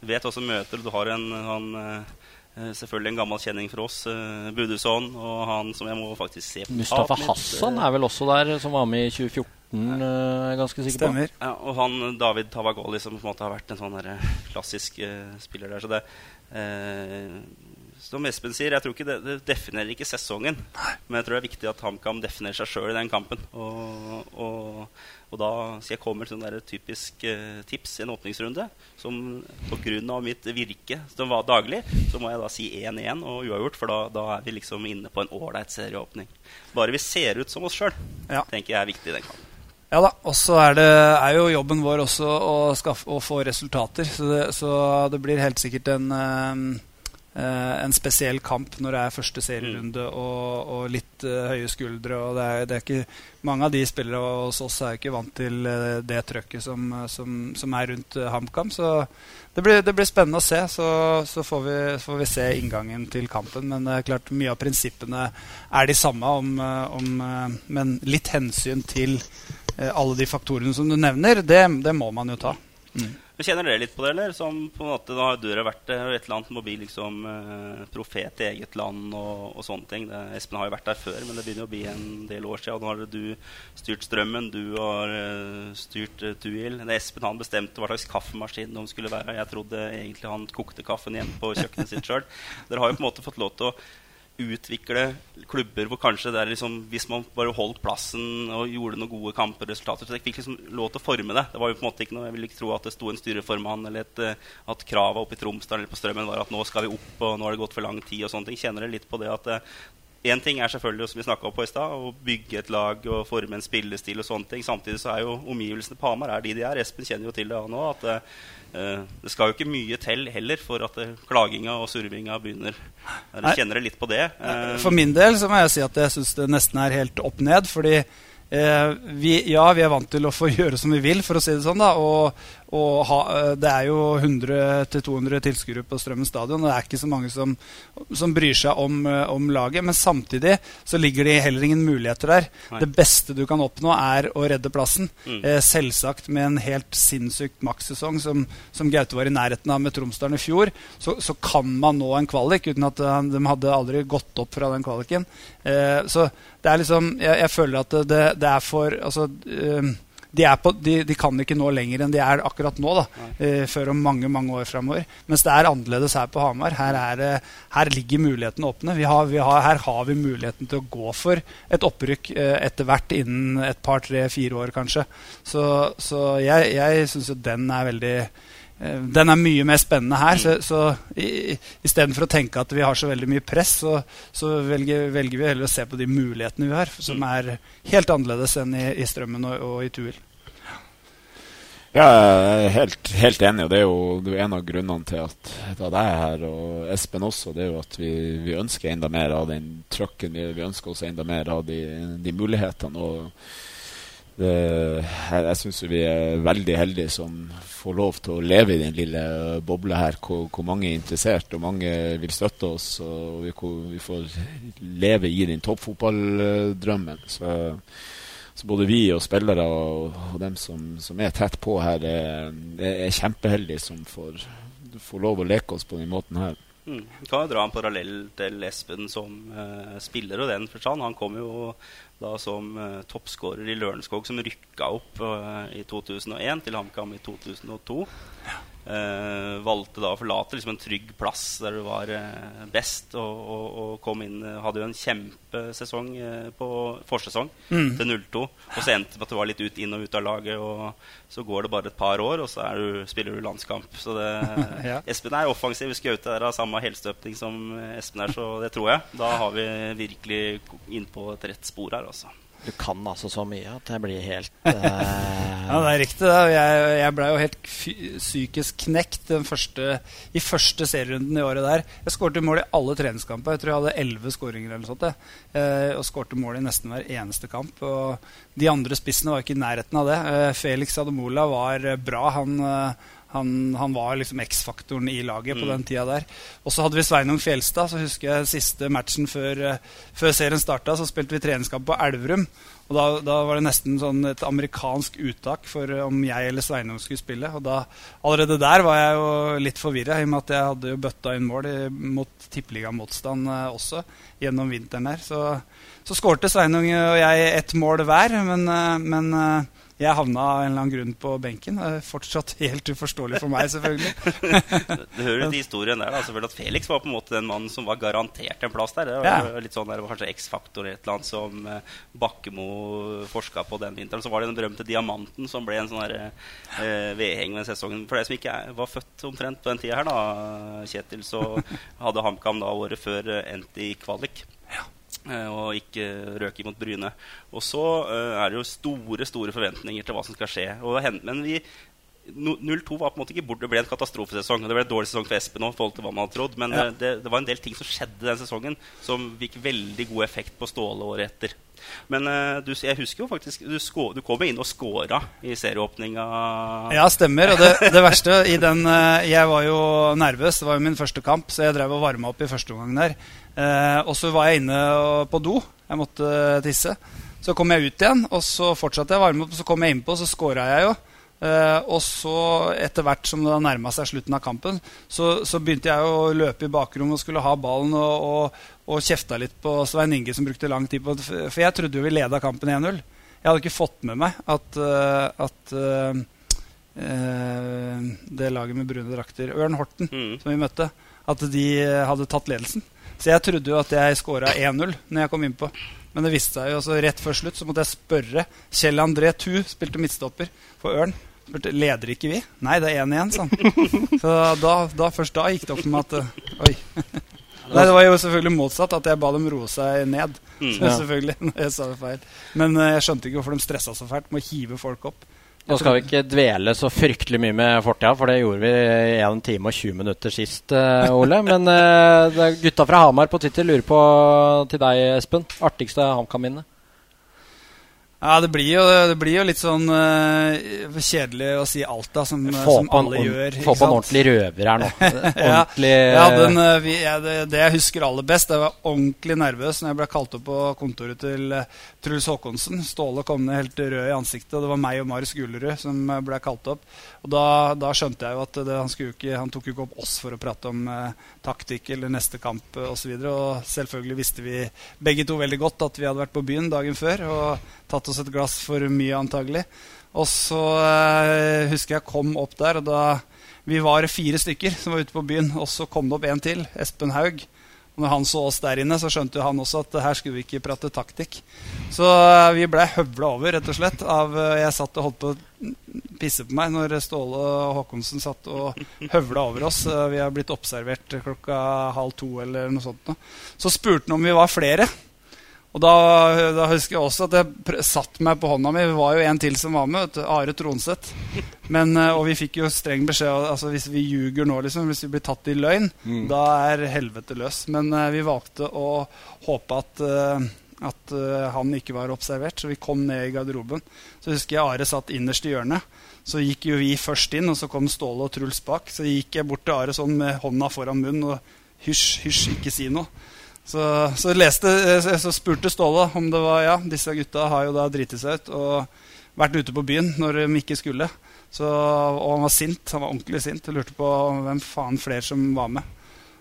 Du Vet også møter Du har en han, uh, selvfølgelig en gammel kjenning for oss, uh, Budusson, og han som jeg må faktisk se på Mustafa Hassan er vel også der, som var med i 2014? Jeg er ganske sikker Stemmer. på. Ja, og han David Tavagoli, som på en måte har vært en sånn klassisk spiller der. Så det som Espen sier, jeg tror ikke det, det definerer ikke sesongen. Nei. Men jeg tror det er viktig at HamKam definerer seg sjøl i den kampen. Og, og, og, da skal jeg komme med et typisk eh, tips i en åpningsrunde. Som pga. mitt virke som var daglig, så må jeg da si 1-1 og uavgjort. For da, da, er vi liksom inne på en ålreit serieåpning. Bare vi ser ut som oss sjøl, ja. tenker jeg er viktig i den kampen. Ja da. Og så er, er, jo jobben vår også å, skaffe, å få resultater. Så det, så det, blir helt sikkert en Uh, en spesiell kamp når det er første serierunde mm. og, og, litt uh, høye skuldre. og det er, det er, ikke, Mange av de spillere hos oss er ikke vant til uh, det trøkket som, som, som, er rundt HamKam. Så det blir, det blir, spennende å se. Så, så får, vi, får, vi, se inngangen til kampen. Men det er klart mye av prinsippene er de samme, om, om, men litt hensyn til alle de faktorene som du nevner, det, det må man jo ta. Mm. Men Kjenner dere litt på det, eller? Som på en måte, da har dere vært et eller annet må bli liksom eh, profet i eget land og, og sånne ting. Det, Espen har jo vært der før, men det begynner å bli en del år siden. Nå har du styrt Strømmen, du har uh, styrt uh, Tuil. Espen han bestemte hva slags kaffemaskin de skulle være. Jeg trodde egentlig han kokte kaffen igjen på kjøkkenet sitt sjøl. Dere har jo på en måte fått lov til å utvikle klubber hvor kanskje det er liksom Hvis man bare holdt plassen og gjorde noen gode kamperesultater så jeg fikk liksom lov til å forme det. Det var jo på en måte ikke noe, Jeg ville ikke tro at det sto en styreformann eller et, eh, at kravet oppe i Tromsdal eller på Strømmen var at nå skal vi opp, og nå har det gått for lang tid og sånne ting. Kjenner dere litt på det at Én ting er selvfølgelig som vi om på i sted, å bygge et lag og forme en spillestil. og sånne ting. Samtidig så er jo omgivelsene på Hamar er de de er. Espen kjenner jo til det nå. at uh, Det skal jo ikke mye til heller for at uh, klaginga og survinga begynner. Dere kjenner dere litt på det? Uh, for min del så må jeg si at jeg syns det nesten er helt opp ned. fordi vi, ja, vi er vant til å få gjøre som vi vil, for å si det sånn. da, og ha, eh, det er jo 100-200 tilskuere på Strømmen stadion. og Det er ikke så mange som, som bryr seg om, eh, om, laget. Men samtidig så ligger det heller ingen muligheter der. Nei. Det beste du kan oppnå, er å redde plassen. Mm. Eh, selvsagt med en helt sinnssykt makssesong som, som, Gaute var i nærheten av med Tromsdalen i fjor, så, så, kan man nå en kvalik uten at uh, de hadde aldri gått opp fra den kvaliken. Eh, så det er liksom Jeg, jeg føler at det, det er for altså, uh, de, på, de, de, kan ikke nå lenger enn de er akkurat nå. da, eh, Før om mange mange år framover. Mens det er annerledes her på Hamar. Her, er, her ligger mulighetene åpne. Vi har, vi har, her har vi muligheten til å gå for et opprykk eh, etter hvert innen et par, tre, fire år kanskje. Så, så jeg, jeg syns jo den er veldig den er mye mer spennende her. Så, så istedenfor å tenke at vi har så veldig mye press, så, så velger, velger, vi heller å se på de mulighetene vi har, som er helt annerledes enn i, i Strømmen og, og i Tuil. Ja, jeg er helt, helt, enig. og Det er jo en av grunnene til at, at jeg er her, og Espen også. Det er jo at vi, vi ønsker enda mer av den trøkken. Vi, vi ønsker også enda mer av de, de mulighetene. og det, jeg jeg syns vi er veldig heldige som får lov til å leve i den lille bobla her, hvor, hvor mange er interessert og mange vil støtte oss. Og vi, vi får leve i den toppfotballdrømmen. Så, så, både vi og spillere og, og dem som, som, er tett på her, er, er kjempeheldige som får, får lov å leke oss på den måten her. Mm. Kan jo dra en parallell til Espen som uh, spiller og den forstand. Han kom jo da som uh, toppskårer i Lørenskog, som rykka opp uh, i 2001 til HamKam i 2002. Ja. Uh, valgte da å forlate liksom, en trygg plass der du var uh, best, og, og, og, kom inn uh, Hadde jo en kjempesesong på forsesong mm. til 02. Og så endte det med at du var litt ut, inn og ut av laget, og så går det bare et par år, og så du, spiller du landskamp. Så det, ja. Espen er offensiv. Skaute er av samme helstøpning som Espen er, så det tror jeg. Da har vi virkelig inn på et rett spor her, altså. Du kan altså så mye at jeg blir helt uh... Ja, det er riktig. Da. Jeg, jeg blei jo helt psykisk knekt første, i første serierunden i året der. Jeg skårte mål i alle treningskamper. Jeg tror jeg hadde elleve skåringer eller noe sånt. Uh, og skårte mål i nesten hver eneste kamp. Og de andre spissene var ikke i nærheten av det. Uh, Felix Ademola var bra. Han han, han, var liksom X-faktoren i laget på mm. den tida der. Og så hadde vi Sveinung Fjelstad. så husker jeg Siste matchen før, uh, før serien starta, så spilte vi treningskamp på Elverum. Og da, da, var det nesten sånn et amerikansk uttak for uh, om jeg eller Sveinung skulle spille. Og da, allerede der var jeg jo litt forvirra, i og med at jeg hadde jo bøtta inn mål mot tippeligamotstand uh, også gjennom vinteren der. Så, så skårte Sveinung og jeg ett mål hver, men, men jeg havna av en eller annen grunn på benken. Er fortsatt helt uforståelig for meg, selvfølgelig. du hører til historien der da, selvfølgelig at Felix var på en måte den mannen som var garantert en plass der. Det var, ja. litt sånn der, det var kanskje X-faktor et eller annet som eh, Bakkemo forska på den vinteren. Så var det den berømte diamanten som ble en sånn eh, vedheng med sesongen. For deg som ikke var født omtrent på den tida her, da, Kjetil, så hadde HamKam da året før eh, endt i kvalik. Eh, og ikke røk imot Bryne. Og så uh, er det jo store store forventninger til hva som skal skje. Og, men vi, 02 var på en måte ikke bort, det ble en katastrofesesong. Det ble en dårlig sesong for Espen òg, forhold til hva man hadde trodd. Men ja. Eh, det, det, var en del ting som skjedde den sesongen som fikk veldig god effekt på Ståle året etter. Men uh, du, jeg husker jo faktisk Du, sko, du kom inn og scora i serieåpninga. Ja, stemmer. Og det, det verste i den uh, Jeg var jo nervøs. Det var jo min første kamp, så jeg drev og varma opp i første omgang der. Uh, og så var jeg inne på do. Jeg måtte tisse. Så kom jeg ut igjen, og så fortsatte jeg å varme opp. Så kom jeg innpå, så scora jeg jo. Eh, og så, etter hvert som det nærma seg slutten av kampen, så, så, begynte jeg å løpe i bakrommet og skulle ha ballen og, og, og kjefta litt på Svein Inge, som brukte lang tid på det. For jeg trodde jo vi leda kampen 1-0. Jeg hadde ikke fått med meg at, uh, at uh, det laget med brune drakter, Ørn Horten, mm. som vi møtte, at de hadde tatt ledelsen. Så jeg trodde jo at jeg skåra 1-0 når jeg kom innpå. Men det viste seg jo altså rett før slutt så måtte jeg spørre Kjell André Thu, spilte midtstopper for Ørn. Spurte, Leder ikke vi? Nei, det er 1-1, sa han. Så da, da, først da gikk det opp for meg at uh, Oi. Nei, det var jo selvfølgelig motsatt. At jeg ba dem roe seg ned. Mm, ja. selvfølgelig, når jeg sa det feil. Men uh, jeg skjønte ikke hvorfor de stressa så fælt med å hive folk opp. Nå skal vi ikke dvele så fryktelig mye med fortida, for det gjorde vi i 1 time og 20 minutter sist, uh, Ole. Men uh, gutta fra Hamar på Twitter lurer på til deg, Espen. Artigste HamKam-minne? Ja, det blir, jo, det blir jo, litt sånn uh, kjedelig å si alt, da, som, som alle en, gjør. Få på en ordentlig røver her nå. ordentlig ja, den, uh, vi, ja, det, det, jeg husker aller best, jeg var ordentlig nervøs når jeg ble kalt opp på kontoret til uh, Truls Håkonsen. Ståle kom ned helt rød i ansiktet, og det var meg og Marius Gullerud som ble kalt opp. Og da, da skjønte jeg jo at det, han, ikke, han, tok jo ikke opp oss for å prate om taktikk eller neste kamp osv. Og, så og selvfølgelig visste vi begge to veldig godt at vi hadde vært på byen dagen før. og tatt oss et glass for mye, antagelig. Og så eh, husker jeg kom opp der, og da vi var fire stykker som var ute på byen, og så kom det opp en til, Espen Haug. Når han så oss der inne, så skjønte han også at her skulle vi ikke prate taktikk. Så uh, vi blei høvla over, rett og slett. Av, uh, jeg satt og holdt på å pisse på meg når Ståle og Håkonsen satt og høvla over oss. vi har blitt observert klokka halv to eller noe sånt. Så spurte han om vi var flere. Og da, da, husker jeg også at jeg satt meg på hånda mi. Det var jo en til som var med. Are Tronseth. Men, eh, og vi fikk jo streng beskjed altså hvis vi ljuger nå, liksom, hvis vi blir tatt i løgn, mm. da er helvete løs. Men uh, vi valgte å håpe at, uh, at uh, han ikke var observert, så vi kom ned i garderoben. Så husker jeg Are satt innerst i hjørnet. Så gikk jo vi først inn, og så kom Ståle og Truls bak. Så gikk jeg bort til Are sånn med hånda foran munnen og hysj, hysj, ikke si noe. Så, så, leste, eh, så, spurte Ståle om det var Ja, disse gutta har jo da driti seg ut og vært ute på byen når de ikke skulle. Så, og han var sint. Han var ordentlig sint og lurte på hvem faen flere som var med.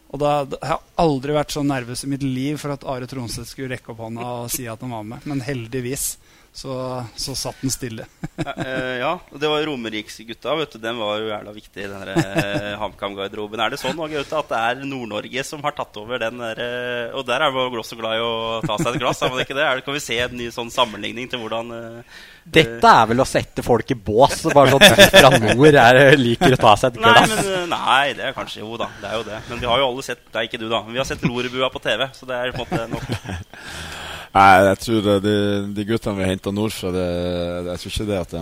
Og da, da, Jeg har aldri vært så nervøs i mitt liv for at Are Tronseth skulle rekke opp hånda og si at han var med. Men heldigvis så, så satt den stille. ja, og det var Romeriksgutta. Den var jo jævla viktig i den eh, HamKam-garderoben. Er det sånn Gaute, at det er Nord-Norge som har tatt over den der, eh, Og der er man også glad i å ta seg et glass, er man ikke det? Er det kan vi se en ny sånn sammenligning til hvordan eh, Dette er vel å sette folk i bås? Bare sånn at fra nord er, liker å ta seg et glass? Nei, men, eh, nei, det er kanskje Jo da, det er jo det. Men vi har jo alle sett Nei, ikke du, da. Men vi har sett Lorebua på TV, så det er på en måte nok. Nei, jeg tror de, de guttene vi har henta nordfra, det, jeg tror ikke det at de,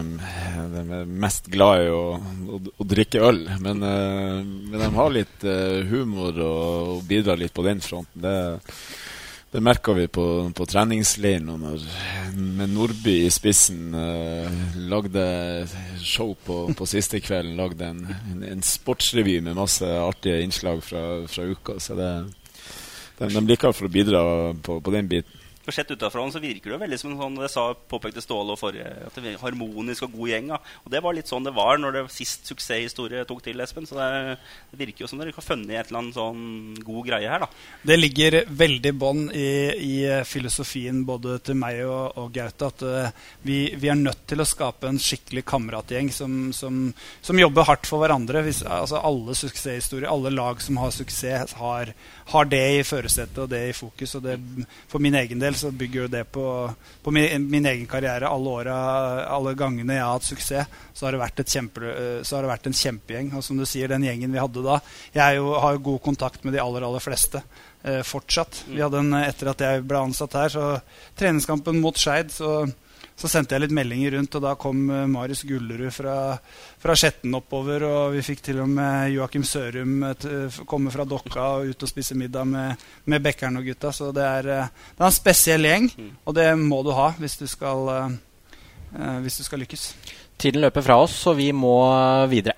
de er mest glad i å, å, å drikke øl. Men, uh, men, de har litt uh, humor og, og, bidrar litt på den fronten. Det, det merka vi på, på treningsleiren når med Nordby i spissen uh, lagde show på, på siste kvelden. Lagde en, en, en, sportsrevy med masse artige innslag fra, fra uka. Så det, de, de liker for å bidra på, på den biten. For Sett utenfra så virker det veldig som sånn, det sa påpekte Ståle og forrige, at det er harmonisk og god gjeng. Ja. Og Det var litt sånn det var når det sist suksesshistorie tok til, Espen. Så det, det virker jo som dere har funnet et eller annet sånn god greie her. da. Det ligger veldig bånd i, i, filosofien både til meg og, og Gaute at uh, vi, vi, er nødt til å skape en skikkelig kameratgjeng som, som, som jobber hardt for hverandre. Hvis, altså Alle suksesshistorier, alle lag som har suksess, har, har det i førersetet og det i fokus. og det, For min egen del så bygger jo det på, på min, min, egen karriere. Alle åra, alle gangene jeg har hatt suksess, så har det vært, kjempe, det vært en kjempegjeng. Og som du sier, den gjengen vi hadde da Jeg jo, har jo god kontakt med de aller, aller fleste eh, fortsatt. Vi hadde en, etter at jeg ble ansatt her, så treningskampen mot Skeid, så så sendte jeg litt meldinger rundt, og da kom uh, Marius Gullerud fra, fra Skjetten oppover. Og vi fikk til og med Joakim Sørum uh, komme fra Dokka og ut og spise middag med, med Bekkern og gutta. Så det er, uh, det er, en spesiell gjeng, mm. og det må du ha hvis du skal, hvis du skal lykkes. Tiden løper fra oss, så vi må videre.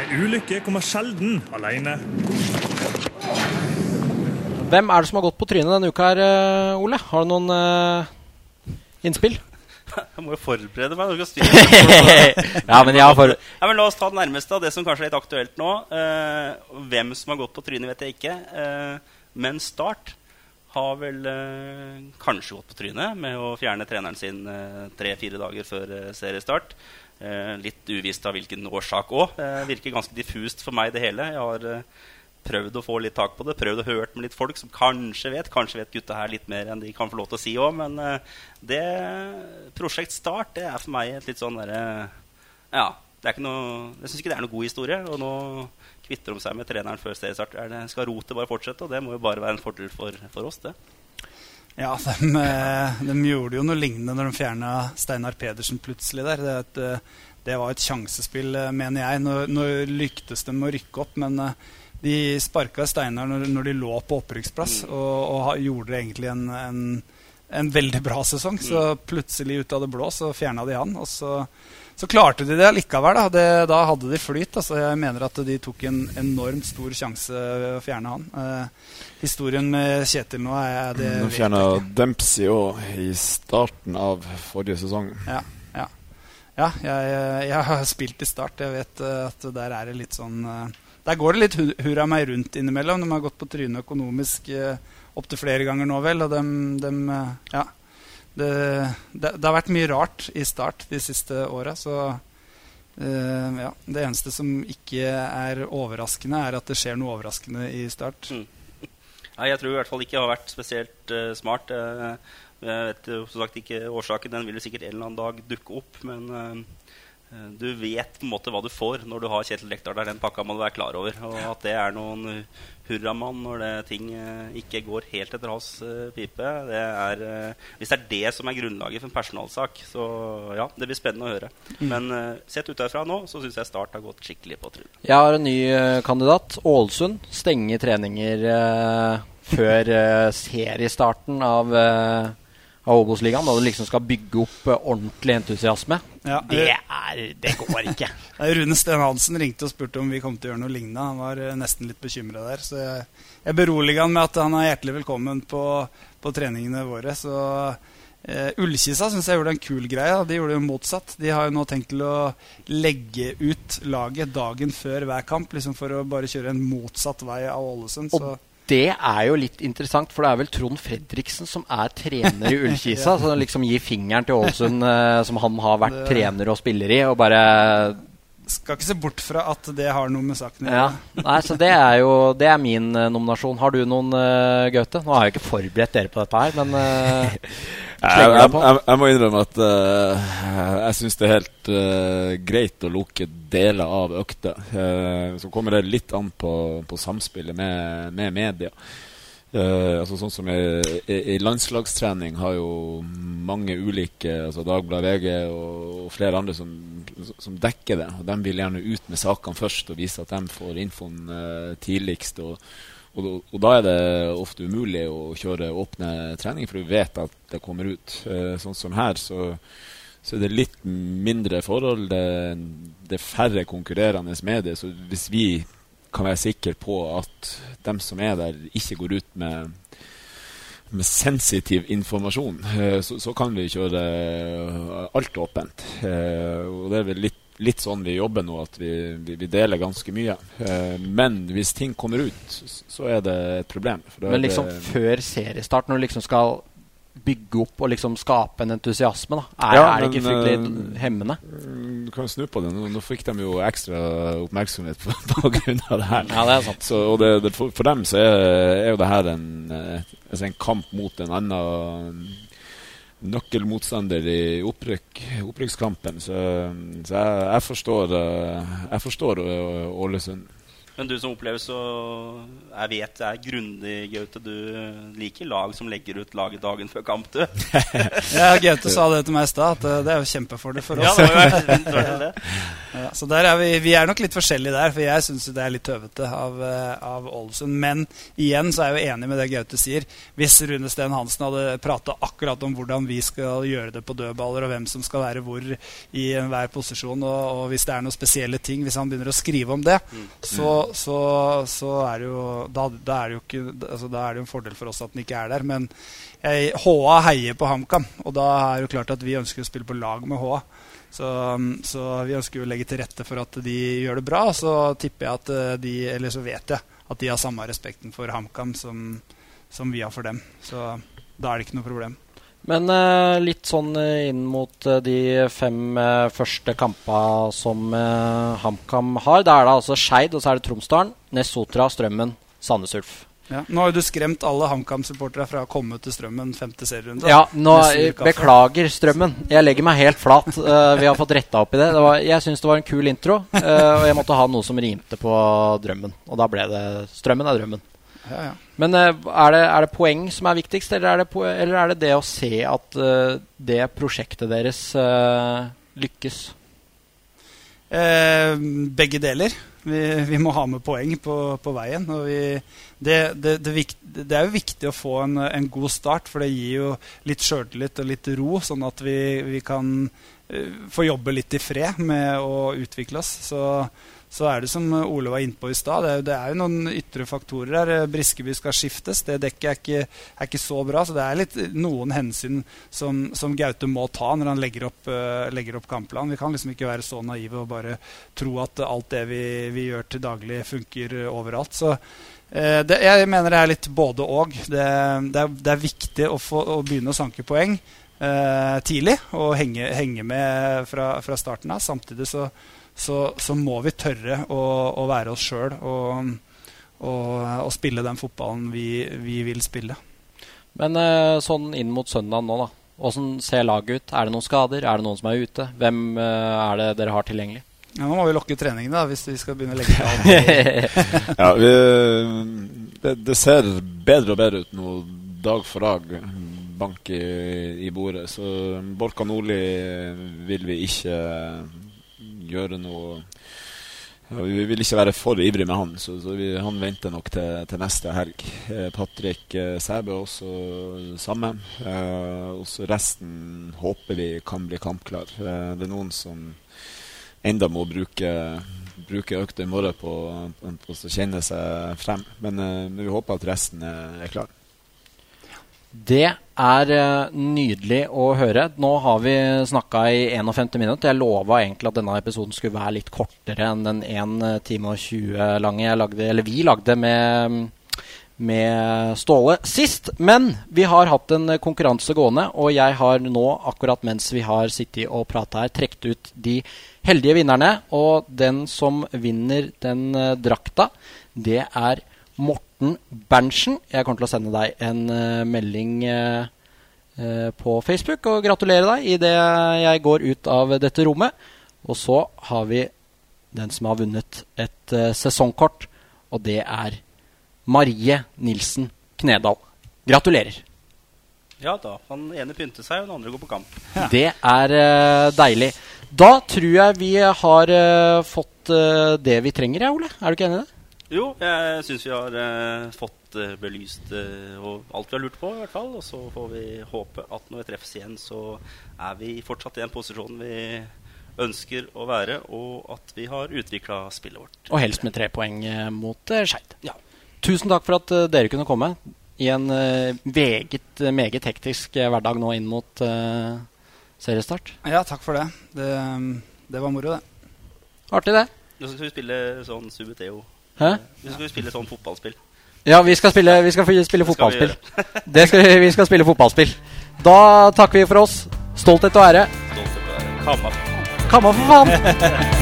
Ei ulykke kommer sjelden alene. Hvem er det som har gått på trynet denne uka her, Ole? Har du noen innspill? Jeg må jo forberede meg. ja, men for... ja, men La oss ta det nærmeste av det som kanskje er litt aktuelt nå. Eh, hvem som har gått på trynet, vet jeg ikke. Eh, men Start har vel eh, kanskje gått på trynet med å fjerne treneren sin eh, tre-fire dager før eh, seriestart. Eh, litt uvisst av hvilken årsak òg. Eh, virker ganske diffust for meg, det hele. Jeg har eh, prøvd å få litt tak på det. Prøvd å høre med litt folk som kanskje vet. Kanskje vet gutta her litt mer enn de kan få lov til å si òg. Men eh, det Prosjekt Start det er for meg et litt sånn derre Ja. Det er ikke noe, jeg syns ikke det er noe god historie. Og nå kvitter de seg med treneren før seriestart. Er skal rotet bare fortsette? Og det må jo bare være en fordel for, for oss, det. Ja, de, eh, de, gjorde jo noe lignende når de fjerna Steinar Pedersen plutselig der. Det, et, eh, det, var et sjansespill, eh, mener jeg. Nå, nå lyktes de med å rykke opp, men de sparka Steinar når, når, de lå på opprykksplass, mm. og, og, gjorde egentlig en, en, en, veldig bra sesong. Så mm. plutselig ut av det blå så fjerna de han. og så så klarte de det likevel. Da, det, da hadde de flyt. Altså, jeg mener at de tok en enormt stor sjanse ved å fjerne han. Eh, historien med Kjetil nå er det Nå fjerna Dempsey òg i starten av forrige sesong. Ja, ja. ja jeg, jeg, har spilt i Start. Jeg vet eh, at der er det litt sånn eh, Der går det litt hurra meg rundt innimellom. De har gått på trynet økonomisk eh, opptil flere ganger nå, vel. Og de, de ja det, det, det, har vært mye rart i Start de siste åra. Så eh, ja, det eneste som ikke er overraskende, er at det skjer noe overraskende i Start. Mm. Nei, jeg tror i hvert fall ikke det har vært spesielt uh, smart. Uh, jeg vet som sagt ikke årsaken. Den vil sikkert en eller annen dag dukke opp. Men du vet på en måte hva du får når du har Kjetil Rekdal der. Den pakka må du være klar over. Og at det er noen hurramann når det, ting eh, ikke går helt etter hans uh, pipe. Det er, uh, hvis det er det som er grunnlaget for en personalsak, så ja, det blir spennende å høre. Mm. Men sett ut herfra nå, så syns jeg Start har gått skikkelig på trynet. Jeg har en ny kandidat. Ålesund. Stenger treninger før seriestarten av av Obos-ligaen, da du liksom skal bygge opp ordentlig entusiasme. Ja, det, er, det, går ikke. Rune Sten Hansen ringte og spurte om vi kom til å gjøre noe lignende. Han var uh, nesten litt bekymra der. Så jeg, jeg beroliger han med at han er hjertelig velkommen på, på treningene våre. Så uh, Ullkisa syns jeg gjorde en kul greie. De gjorde jo motsatt. De har jo nå tenkt til å legge ut laget dagen før hver kamp, liksom for å bare kjøre en motsatt vei av Ålesund. Så det er jo litt interessant, for det er vel Trond Fredriksen som er trener i Ullkisa. ja. Som liksom gir fingeren til Ålesund, uh, som han har vært det... trener og spiller i, og bare skal ikke se bort fra at det har noe med saken å. Ja. Nei, så det er jo det er min uh, nominasjon. Har du noen, uh, Gaute? Nå har jeg ikke forberedt dere på dette her, men uh, jeg, jeg, jeg, jeg, må innrømme at uh, jeg syns det er helt uh, greit å lukke deler av økta. så kommer det litt an på, på samspillet med, med media. Uh, altså sånn som i, i, i, landslagstrening har jo mange ulike altså Dagbladet, VG og, og, flere andre som, som, dekker det. og De vil gjerne ut med sakene først og vise at de får infoen uh, tidligst. Og, og, og, da er det ofte umulig å kjøre åpne treninger, for du vet at det kommer ut. Uh, sånn som her, så, så det litt mindre forhold. Det, det er færre konkurrerende medier. Så hvis vi kan være sikre på at dem som er der, ikke går ut med, med sensitiv informasjon. Eh, så, så, kan vi kjøre alt åpent. Eh, og det er vel litt, litt sånn vi jobber nå, at vi, vi, deler ganske mye. Eh, men hvis ting kommer ut, så er det et problem. Men liksom det, før seriestart, når du liksom skal bygge opp og liksom skape en entusiasme? da? Er, ja, er det ikke fryktelig uh, hemmende? Du kan snu på det. Nå, nå fikk de jo ekstra oppmerksomhet på, på grunn av det her. Ja, det er sant. Så, og det, det, for, for, dem så er, er, jo det her en, eh, altså en kamp mot en annen nøkkelmotstander i opprykk, opprykkskampen. Så, så jeg, jeg, forstår, eh, jeg forstår Ålesund. Men du som opplever så Jeg vet det er grundig, Gaute. Du liker lag som legger ut laget dagen før kamp, du. ja, Gaute sa det til meg i stad, at eh, det er jo kjempefordel for oss. ja, det var det. Ja, så der er vi, vi er nok litt forskjellige der, for jeg syns det er litt tøvete av, eh, av Ålesund. Men igjen så er jeg jo enig med det Gaute sier. Hvis Rune Steen Hansen hadde prata akkurat om hvordan vi skal gjøre det på dødballer, og hvem som skal være hvor i enhver posisjon, og, og hvis det er noen spesielle ting, hvis han begynner å skrive om det, mm. så så, så er det jo da, da, er det jo ikke, altså, da er det jo en fordel for oss at den ikke er der. Men jeg, HA heier på HamKam, og da er det jo klart at vi ønsker å spille på lag med HA. Så, så, vi ønsker å legge til rette for at de gjør det bra. Så tipper jeg at eh, de, eller så vet jeg at de har samme respekten for HamKam som, som vi har for dem. Så da er det ikke noe problem. Men eh, litt sånn eh, inn mot eh, de fem eh, første kampene som eh, HamKam har. Da er det altså Skeid, og så er det Tromsdalen, Nessotra, Strømmen, Sandnes Ulf. Ja. Nå har jo du skremt alle HamKam-supportere fra å komme til Strømmen femte serierunde. Ja, nå. Beklager, Strømmen. Jeg legger meg helt flat. Uh, vi har fått retta opp i det. det var, jeg syns det var en kul intro, uh, og jeg måtte ha noe som rimte på drømmen. Og da ble det Strømmen er drømmen. Ja, ja. Men uh, er, det, er det poeng som er viktigst, eller er det, eller er det det å se at det prosjektet deres lykkes? Begge deler. Vi, vi må ha med poeng på, på veien. Vi, det, det, det, det er jo viktig å få en, en god start, for det gir jo litt sjøltillit og litt ro, sånn at vi, vi kan eh, få jobbe litt i fred med å utvikle oss. Så, så er det som Ole var innpå i stad, det, det er jo noen ytre faktorer her. Eh, Briskeby skal skiftes. Det dekket er ikke, er ikke så bra. Så det er litt noen hensyn som, som Gaute må ta når han legger opp, uh, legger opp kampplanen. Vi kan liksom ikke være så naive og bare tro at alt det vi, vi gjør til daglig, funker eh, overalt. Så uh, det, jeg mener det er litt både og. Det, det, er, er viktig å, få, å begynne å sanke poeng eh, tidlig og henge, henge med fra, fra starten av. Samtidig så, så, så må vi tørre å, å være oss sjøl og, og, og spille den fotballen vi, vi vil spille. Men eh, sånn inn mot søndag nå, da. Åssen ser laget ut? Er det noen skader? Er det noen som er ute? Hvem eh, er det dere har tilgjengelig? Ja, nå må vi lokke treningen, da, hvis vi skal begynne å legge av. Ja, vi, det, det ser bedre og bedre ut nå, dag for dag. Bank i, i bordet. Så Borka Nordli vil vi ikke gjøre noe ja, Vi vil ikke være for ivrig med han, så, så vi, han venter nok til, til neste helg. Eh, Patrick eh, Sæbø også samme. Eh, også resten håper vi kan bli kampklar. Eh, det er noen som enda må bruke, bruke økta i morgen på, på, å kjenne seg frem. Men, eh, men vi håper at resten er, er klar. Det er eh, nydelig å høre. Nå har vi snakka i 51 minutter. Jeg lova egentlig at denne episoden skulle være litt kortere enn den 1 time og 20 lange lagde, vi lagde med, med Ståle sist. Men vi har hatt en konkurranse gående, og jeg har nå, akkurat mens vi har sittet og prata her, trukket ut de heldige vinnerne. Og den som vinner den eh, drakta, det er Morten Berntsen. Jeg kommer til å sende deg en uh, melding eh, på Facebook og gratulere deg idet jeg går ut av dette rommet. Og så har vi den som har vunnet et uh, sesongkort, og det er Marie Nilsen Knedal. Gratulerer. Ja da. Han ene pynter seg, og den andre går på kamp. Det er deilig. Da tror jeg vi har fått det vi trenger, jeg, Ole. Er du ikke enig i det? Jo, jeg syns vi har eh, fått eh, belyst eh, og alt vi har lurt på, i hvert fall. Og så får vi håpe at når vi treffes igjen, så er vi fortsatt i den posisjonen vi ønsker å være, og at vi har utvikla spillet vårt. Og helst med tre poeng eh, mot uh, Skeid. Ja. Tusen takk for at eh, dere kunne komme i en eh, veget, meget hektisk eh, hverdag nå inn mot eh, seriestart. Ja, takk for det. Det, det var moro, det. Artig, det. Nå skal vi spille sånn Subuteo. Hæ? Nå skal vi spille sånn fotballspill. Ja, vi skal spille, vi skal spille Det skal vi fotballspill. Det skal, vi- vi skal spille fotballspill. Da takker vi for oss. Stolthet og ære. Stolt ære. å for faen. Kamma, for faen!